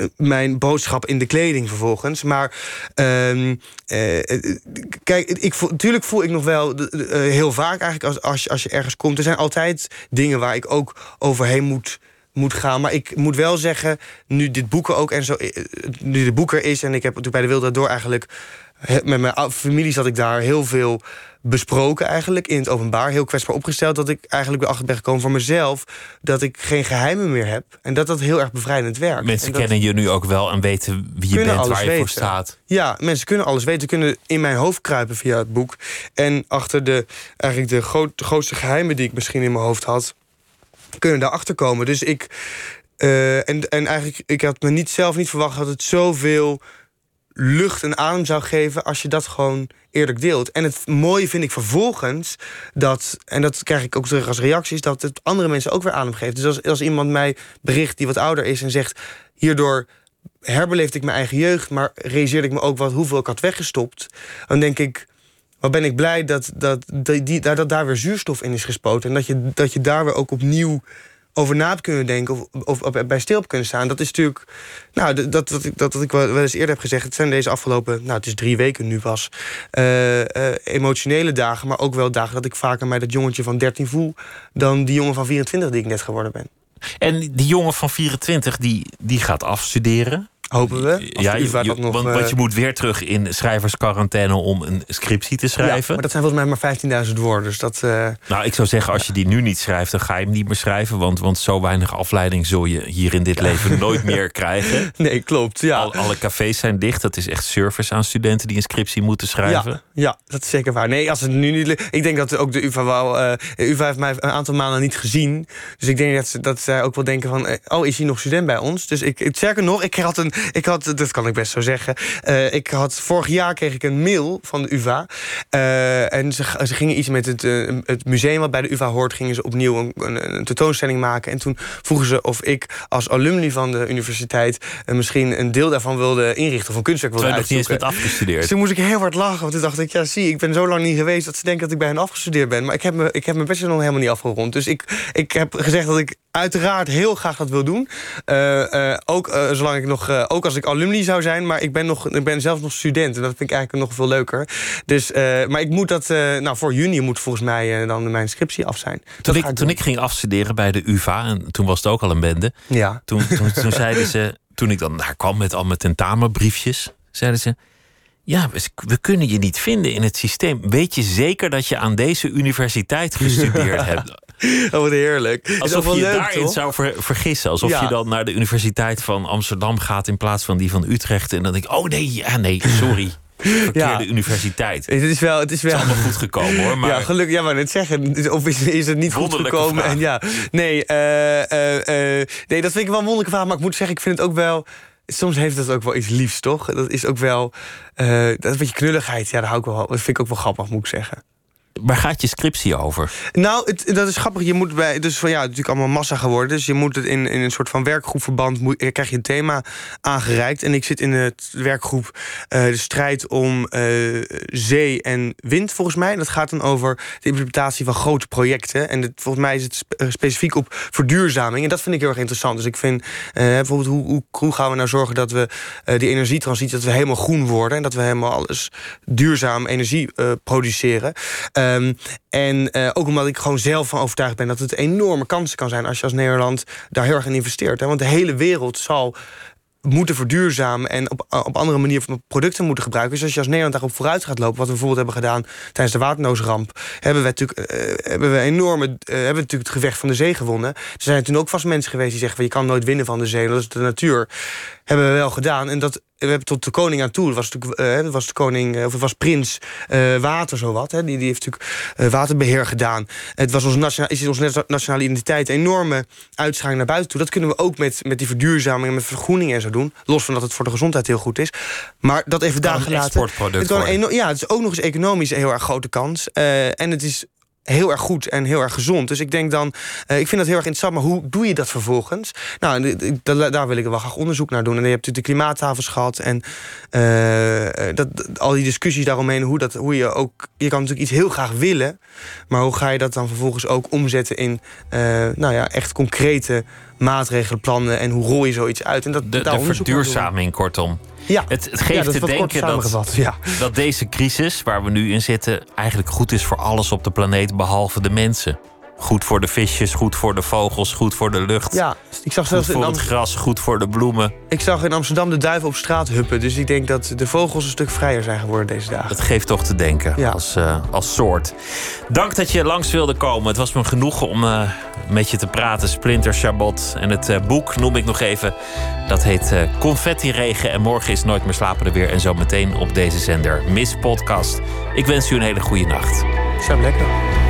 eh, mijn boodschap in de kleding vervolgens. Maar uh, kijk, ik voel, natuurlijk voel ik nog wel heel vaak eigenlijk als, als, je, als je ergens komt. Er zijn altijd dingen waar ik ook overheen moet moet gaan. Maar ik moet wel zeggen, nu dit boeken ook en zo, eh, nu de boeker is en ik heb natuurlijk bij de Wilde Door eigenlijk met mijn familie zat ik daar heel veel besproken eigenlijk in het openbaar. Heel kwetsbaar opgesteld dat ik eigenlijk achter ben gekomen voor mezelf... dat ik geen geheimen meer heb. En dat dat heel erg bevrijdend werkt. Mensen kennen je nu ook wel en weten wie je bent, waar je voor staat. Ja, mensen kunnen alles weten. kunnen in mijn hoofd kruipen via het boek. En achter de, eigenlijk de, de grootste geheimen die ik misschien in mijn hoofd had kunnen daarachter komen. Dus ik. Uh, en, en eigenlijk, ik had me niet, zelf niet verwacht dat het zoveel lucht en adem zou geven als je dat gewoon eerlijk deelt. En het mooie vind ik vervolgens dat, en dat krijg ik ook terug als reacties, dat het andere mensen ook weer adem geeft. Dus als, als iemand mij bericht die wat ouder is en zegt: hierdoor herbeleefde ik mijn eigen jeugd, maar realiseerde ik me ook wat hoeveel ik had weggestopt, dan denk ik. Maar ben ik blij dat, dat, die, dat, daar weer zuurstof in is gespoten. En dat je, dat je daar weer ook opnieuw over na hebt kunnen denken of, of, bij stil kunnen staan. Dat is natuurlijk, nou, dat, dat, dat, dat, ik wel eens eerder heb gezegd. Het zijn deze afgelopen, nou, het is drie weken nu pas. Uh, uh, emotionele dagen, maar ook wel dagen dat ik vaker mij dat jongetje van 13 voel. dan die jongen van 24 die ik net geworden ben. En die jongen van 24 die, die gaat afstuderen. Hopen we. ja, je, nog, want, want, je moet weer terug in schrijversquarantaine om een scriptie te schrijven. Ja, maar dat zijn volgens mij maar 15.000 woorden. Dus dat, uh... Nou, ik zou zeggen, als je die nu niet schrijft, dan ga je hem niet meer schrijven. Want, want zo weinig afleiding zul je hier in dit leven *laughs* nooit meer krijgen. Nee, klopt. Ja. Al, alle cafés zijn dicht. Dat is echt service aan studenten die een scriptie moeten schrijven. Ja, ja dat is zeker waar. Nee, als het nu niet. Ik denk dat ook de UVA wel. Uh, UVA heeft mij een aantal maanden niet gezien. Dus ik denk dat, dat zij ook wel denken van. Eh, oh, is hij nog student bij ons? Dus ik, sterker nog, ik had een. Ik had, dat kan ik best zo zeggen. Uh, ik had, vorig jaar kreeg ik een mail van de UvA. Uh, en ze, ze gingen iets met het, uh, het museum wat bij de UvA hoort... gingen ze opnieuw een, een, een, tentoonstelling maken. En toen vroegen ze of ik als alumni van de universiteit... misschien een deel daarvan wilde inrichten of een kunstwerk wilde uitzoeken. Toen je eens afgestudeerd. Dus toen moest ik heel hard lachen. Want toen dacht ik, ja zie, ik ben zo lang niet geweest... dat ze denken dat ik bij hen afgestudeerd ben. Maar ik heb, me, ik heb mijn bachelor nog helemaal niet afgerond. Dus ik, ik heb gezegd dat ik uiteraard heel graag dat wil doen. ook, zolang ik nog, ook als ik alumni zou zijn, maar ik ben, nog, ik ben zelfs nog student. En dat vind ik eigenlijk nog veel leuker. Dus, maar ik moet dat, nou voor juni moet volgens mij dan mijn scriptie af zijn. Toen, ik, toen ik ging afstuderen bij de UvA, en toen was het ook al een bende. Ja. Toen, toen, toen zeiden ze, *laughs* toen ik dan daar kwam met al mijn tentamenbriefjes, zeiden ze. Ja, we kunnen je niet vinden in het systeem. Weet je zeker dat je aan deze universiteit *laughs* gestudeerd hebt? *laughs* Oh, wat heerlijk. Alsof je leuk, daarin toch? zou vergissen. Alsof je dan naar de Universiteit van Amsterdam gaat in plaats van die van Utrecht. En dan denk ik, oh nee, ja, nee, sorry. *laughs* Verkeerde ja. universiteit. Het is wel, het is wel. Het is allemaal goed gekomen hoor. *laughs* Maar... Ja, gelukkig. Ja, maar net zeggen. Of is, is het niet goed gekomen? En ja, nee, uh, uh, uh, nee, dat vind ik wel een wonderlijke vraag. Maar ik moet zeggen, ik vind het ook wel soms heeft dat ook wel iets liefs, toch? Dat is ook wel. Dat is een beetje knulligheid. Ja, dat, hou ik wel, dat vind ik ook wel grappig, moet ik zeggen. Waar gaat je scriptie over? Nou, het, dat is grappig. Je moet bij, dus van ja, natuurlijk allemaal massa geworden. Dus je moet het in, in een soort van werkgroepverband moet, eh, krijg je een thema aangereikt. En ik zit in het werkgroep uh, de strijd om uh, zee en wind, volgens mij. Dat gaat dan over de implementatie van grote projecten. En het, volgens mij is het specifiek op verduurzaming. En dat vind ik heel erg interessant. Dus ik vind bijvoorbeeld, hoe, hoe, hoe, gaan we nou zorgen dat we die energietransitie, dat we helemaal groen worden. En dat we helemaal alles duurzaam energie produceren. Um, en uh, ook omdat ik gewoon zelf van overtuigd ben dat het enorme kansen kan zijn als je als Nederland daar heel erg in investeert. Hè? Want de hele wereld zal moeten verduurzamen en op, op andere manier producten moeten gebruiken. Dus als je als Nederland daarop vooruit gaat lopen, wat we bijvoorbeeld hebben gedaan tijdens de waternoosramp, hebben we natuurlijk uh, hebben we enorme hebben we natuurlijk het gevecht van de zee gewonnen. Er zijn toen ook vast mensen geweest die zeggen je kan nooit winnen van de zee, dat is de natuur. Hebben we wel gedaan. En dat we hebben tot de koning aan toe. Was natuurlijk, uh, was de koning, of het was prins uh, Water, zowat. Hè. Die, die heeft natuurlijk uh, waterbeheer gedaan. Het was onze nationale, is onze nationale identiteit een enorme uitschaling naar buiten toe. Dat kunnen we ook met, met die verduurzaming en met vergroening en zo doen. Los van dat het voor de gezondheid heel goed is. Maar dat even daar gelaten. Het kan een, ja, het is ook nog eens economisch een heel erg grote kans. en het is heel erg goed en heel erg gezond. Dus ik denk dan, uh, ik vind dat heel erg interessant, maar hoe doe je dat vervolgens? Nou, daar wil ik wel graag onderzoek naar doen. En je hebt natuurlijk de klimaattafels gehad en uh, dat, al die discussies daaromheen, hoe, dat, hoe je ook, je kan natuurlijk iets heel graag willen, maar hoe ga je dat dan vervolgens ook omzetten in, nou ja, echt concrete maatregelen, plannen en hoe rol je zoiets uit? En dat, de, de verduurzaming, kortom. Ja. Het, het geeft ja, te denken dat, ja. dat deze crisis waar we nu in zitten eigenlijk goed is voor alles op de planeet behalve de mensen. Goed voor de visjes, goed voor de vogels, goed voor de lucht. Ja, ik zag zelfs goed voor het gras, goed voor de bloemen. Ik zag in Amsterdam de duiven op straat huppen. Dus ik denk dat de vogels een stuk vrijer zijn geworden deze dagen. Dat geeft toch te denken ja. als, uh, als soort. Dank dat je langs wilde komen. Het was me genoeg om uh, met je te praten. Splinter Chabot. En het uh, boek noem ik nog even. Dat heet Confetti Regen. En morgen is Nooit meer slapen er weer. En zo meteen op deze zender Miss Podcast. Ik wens u een hele goede nacht. Slaap lekker.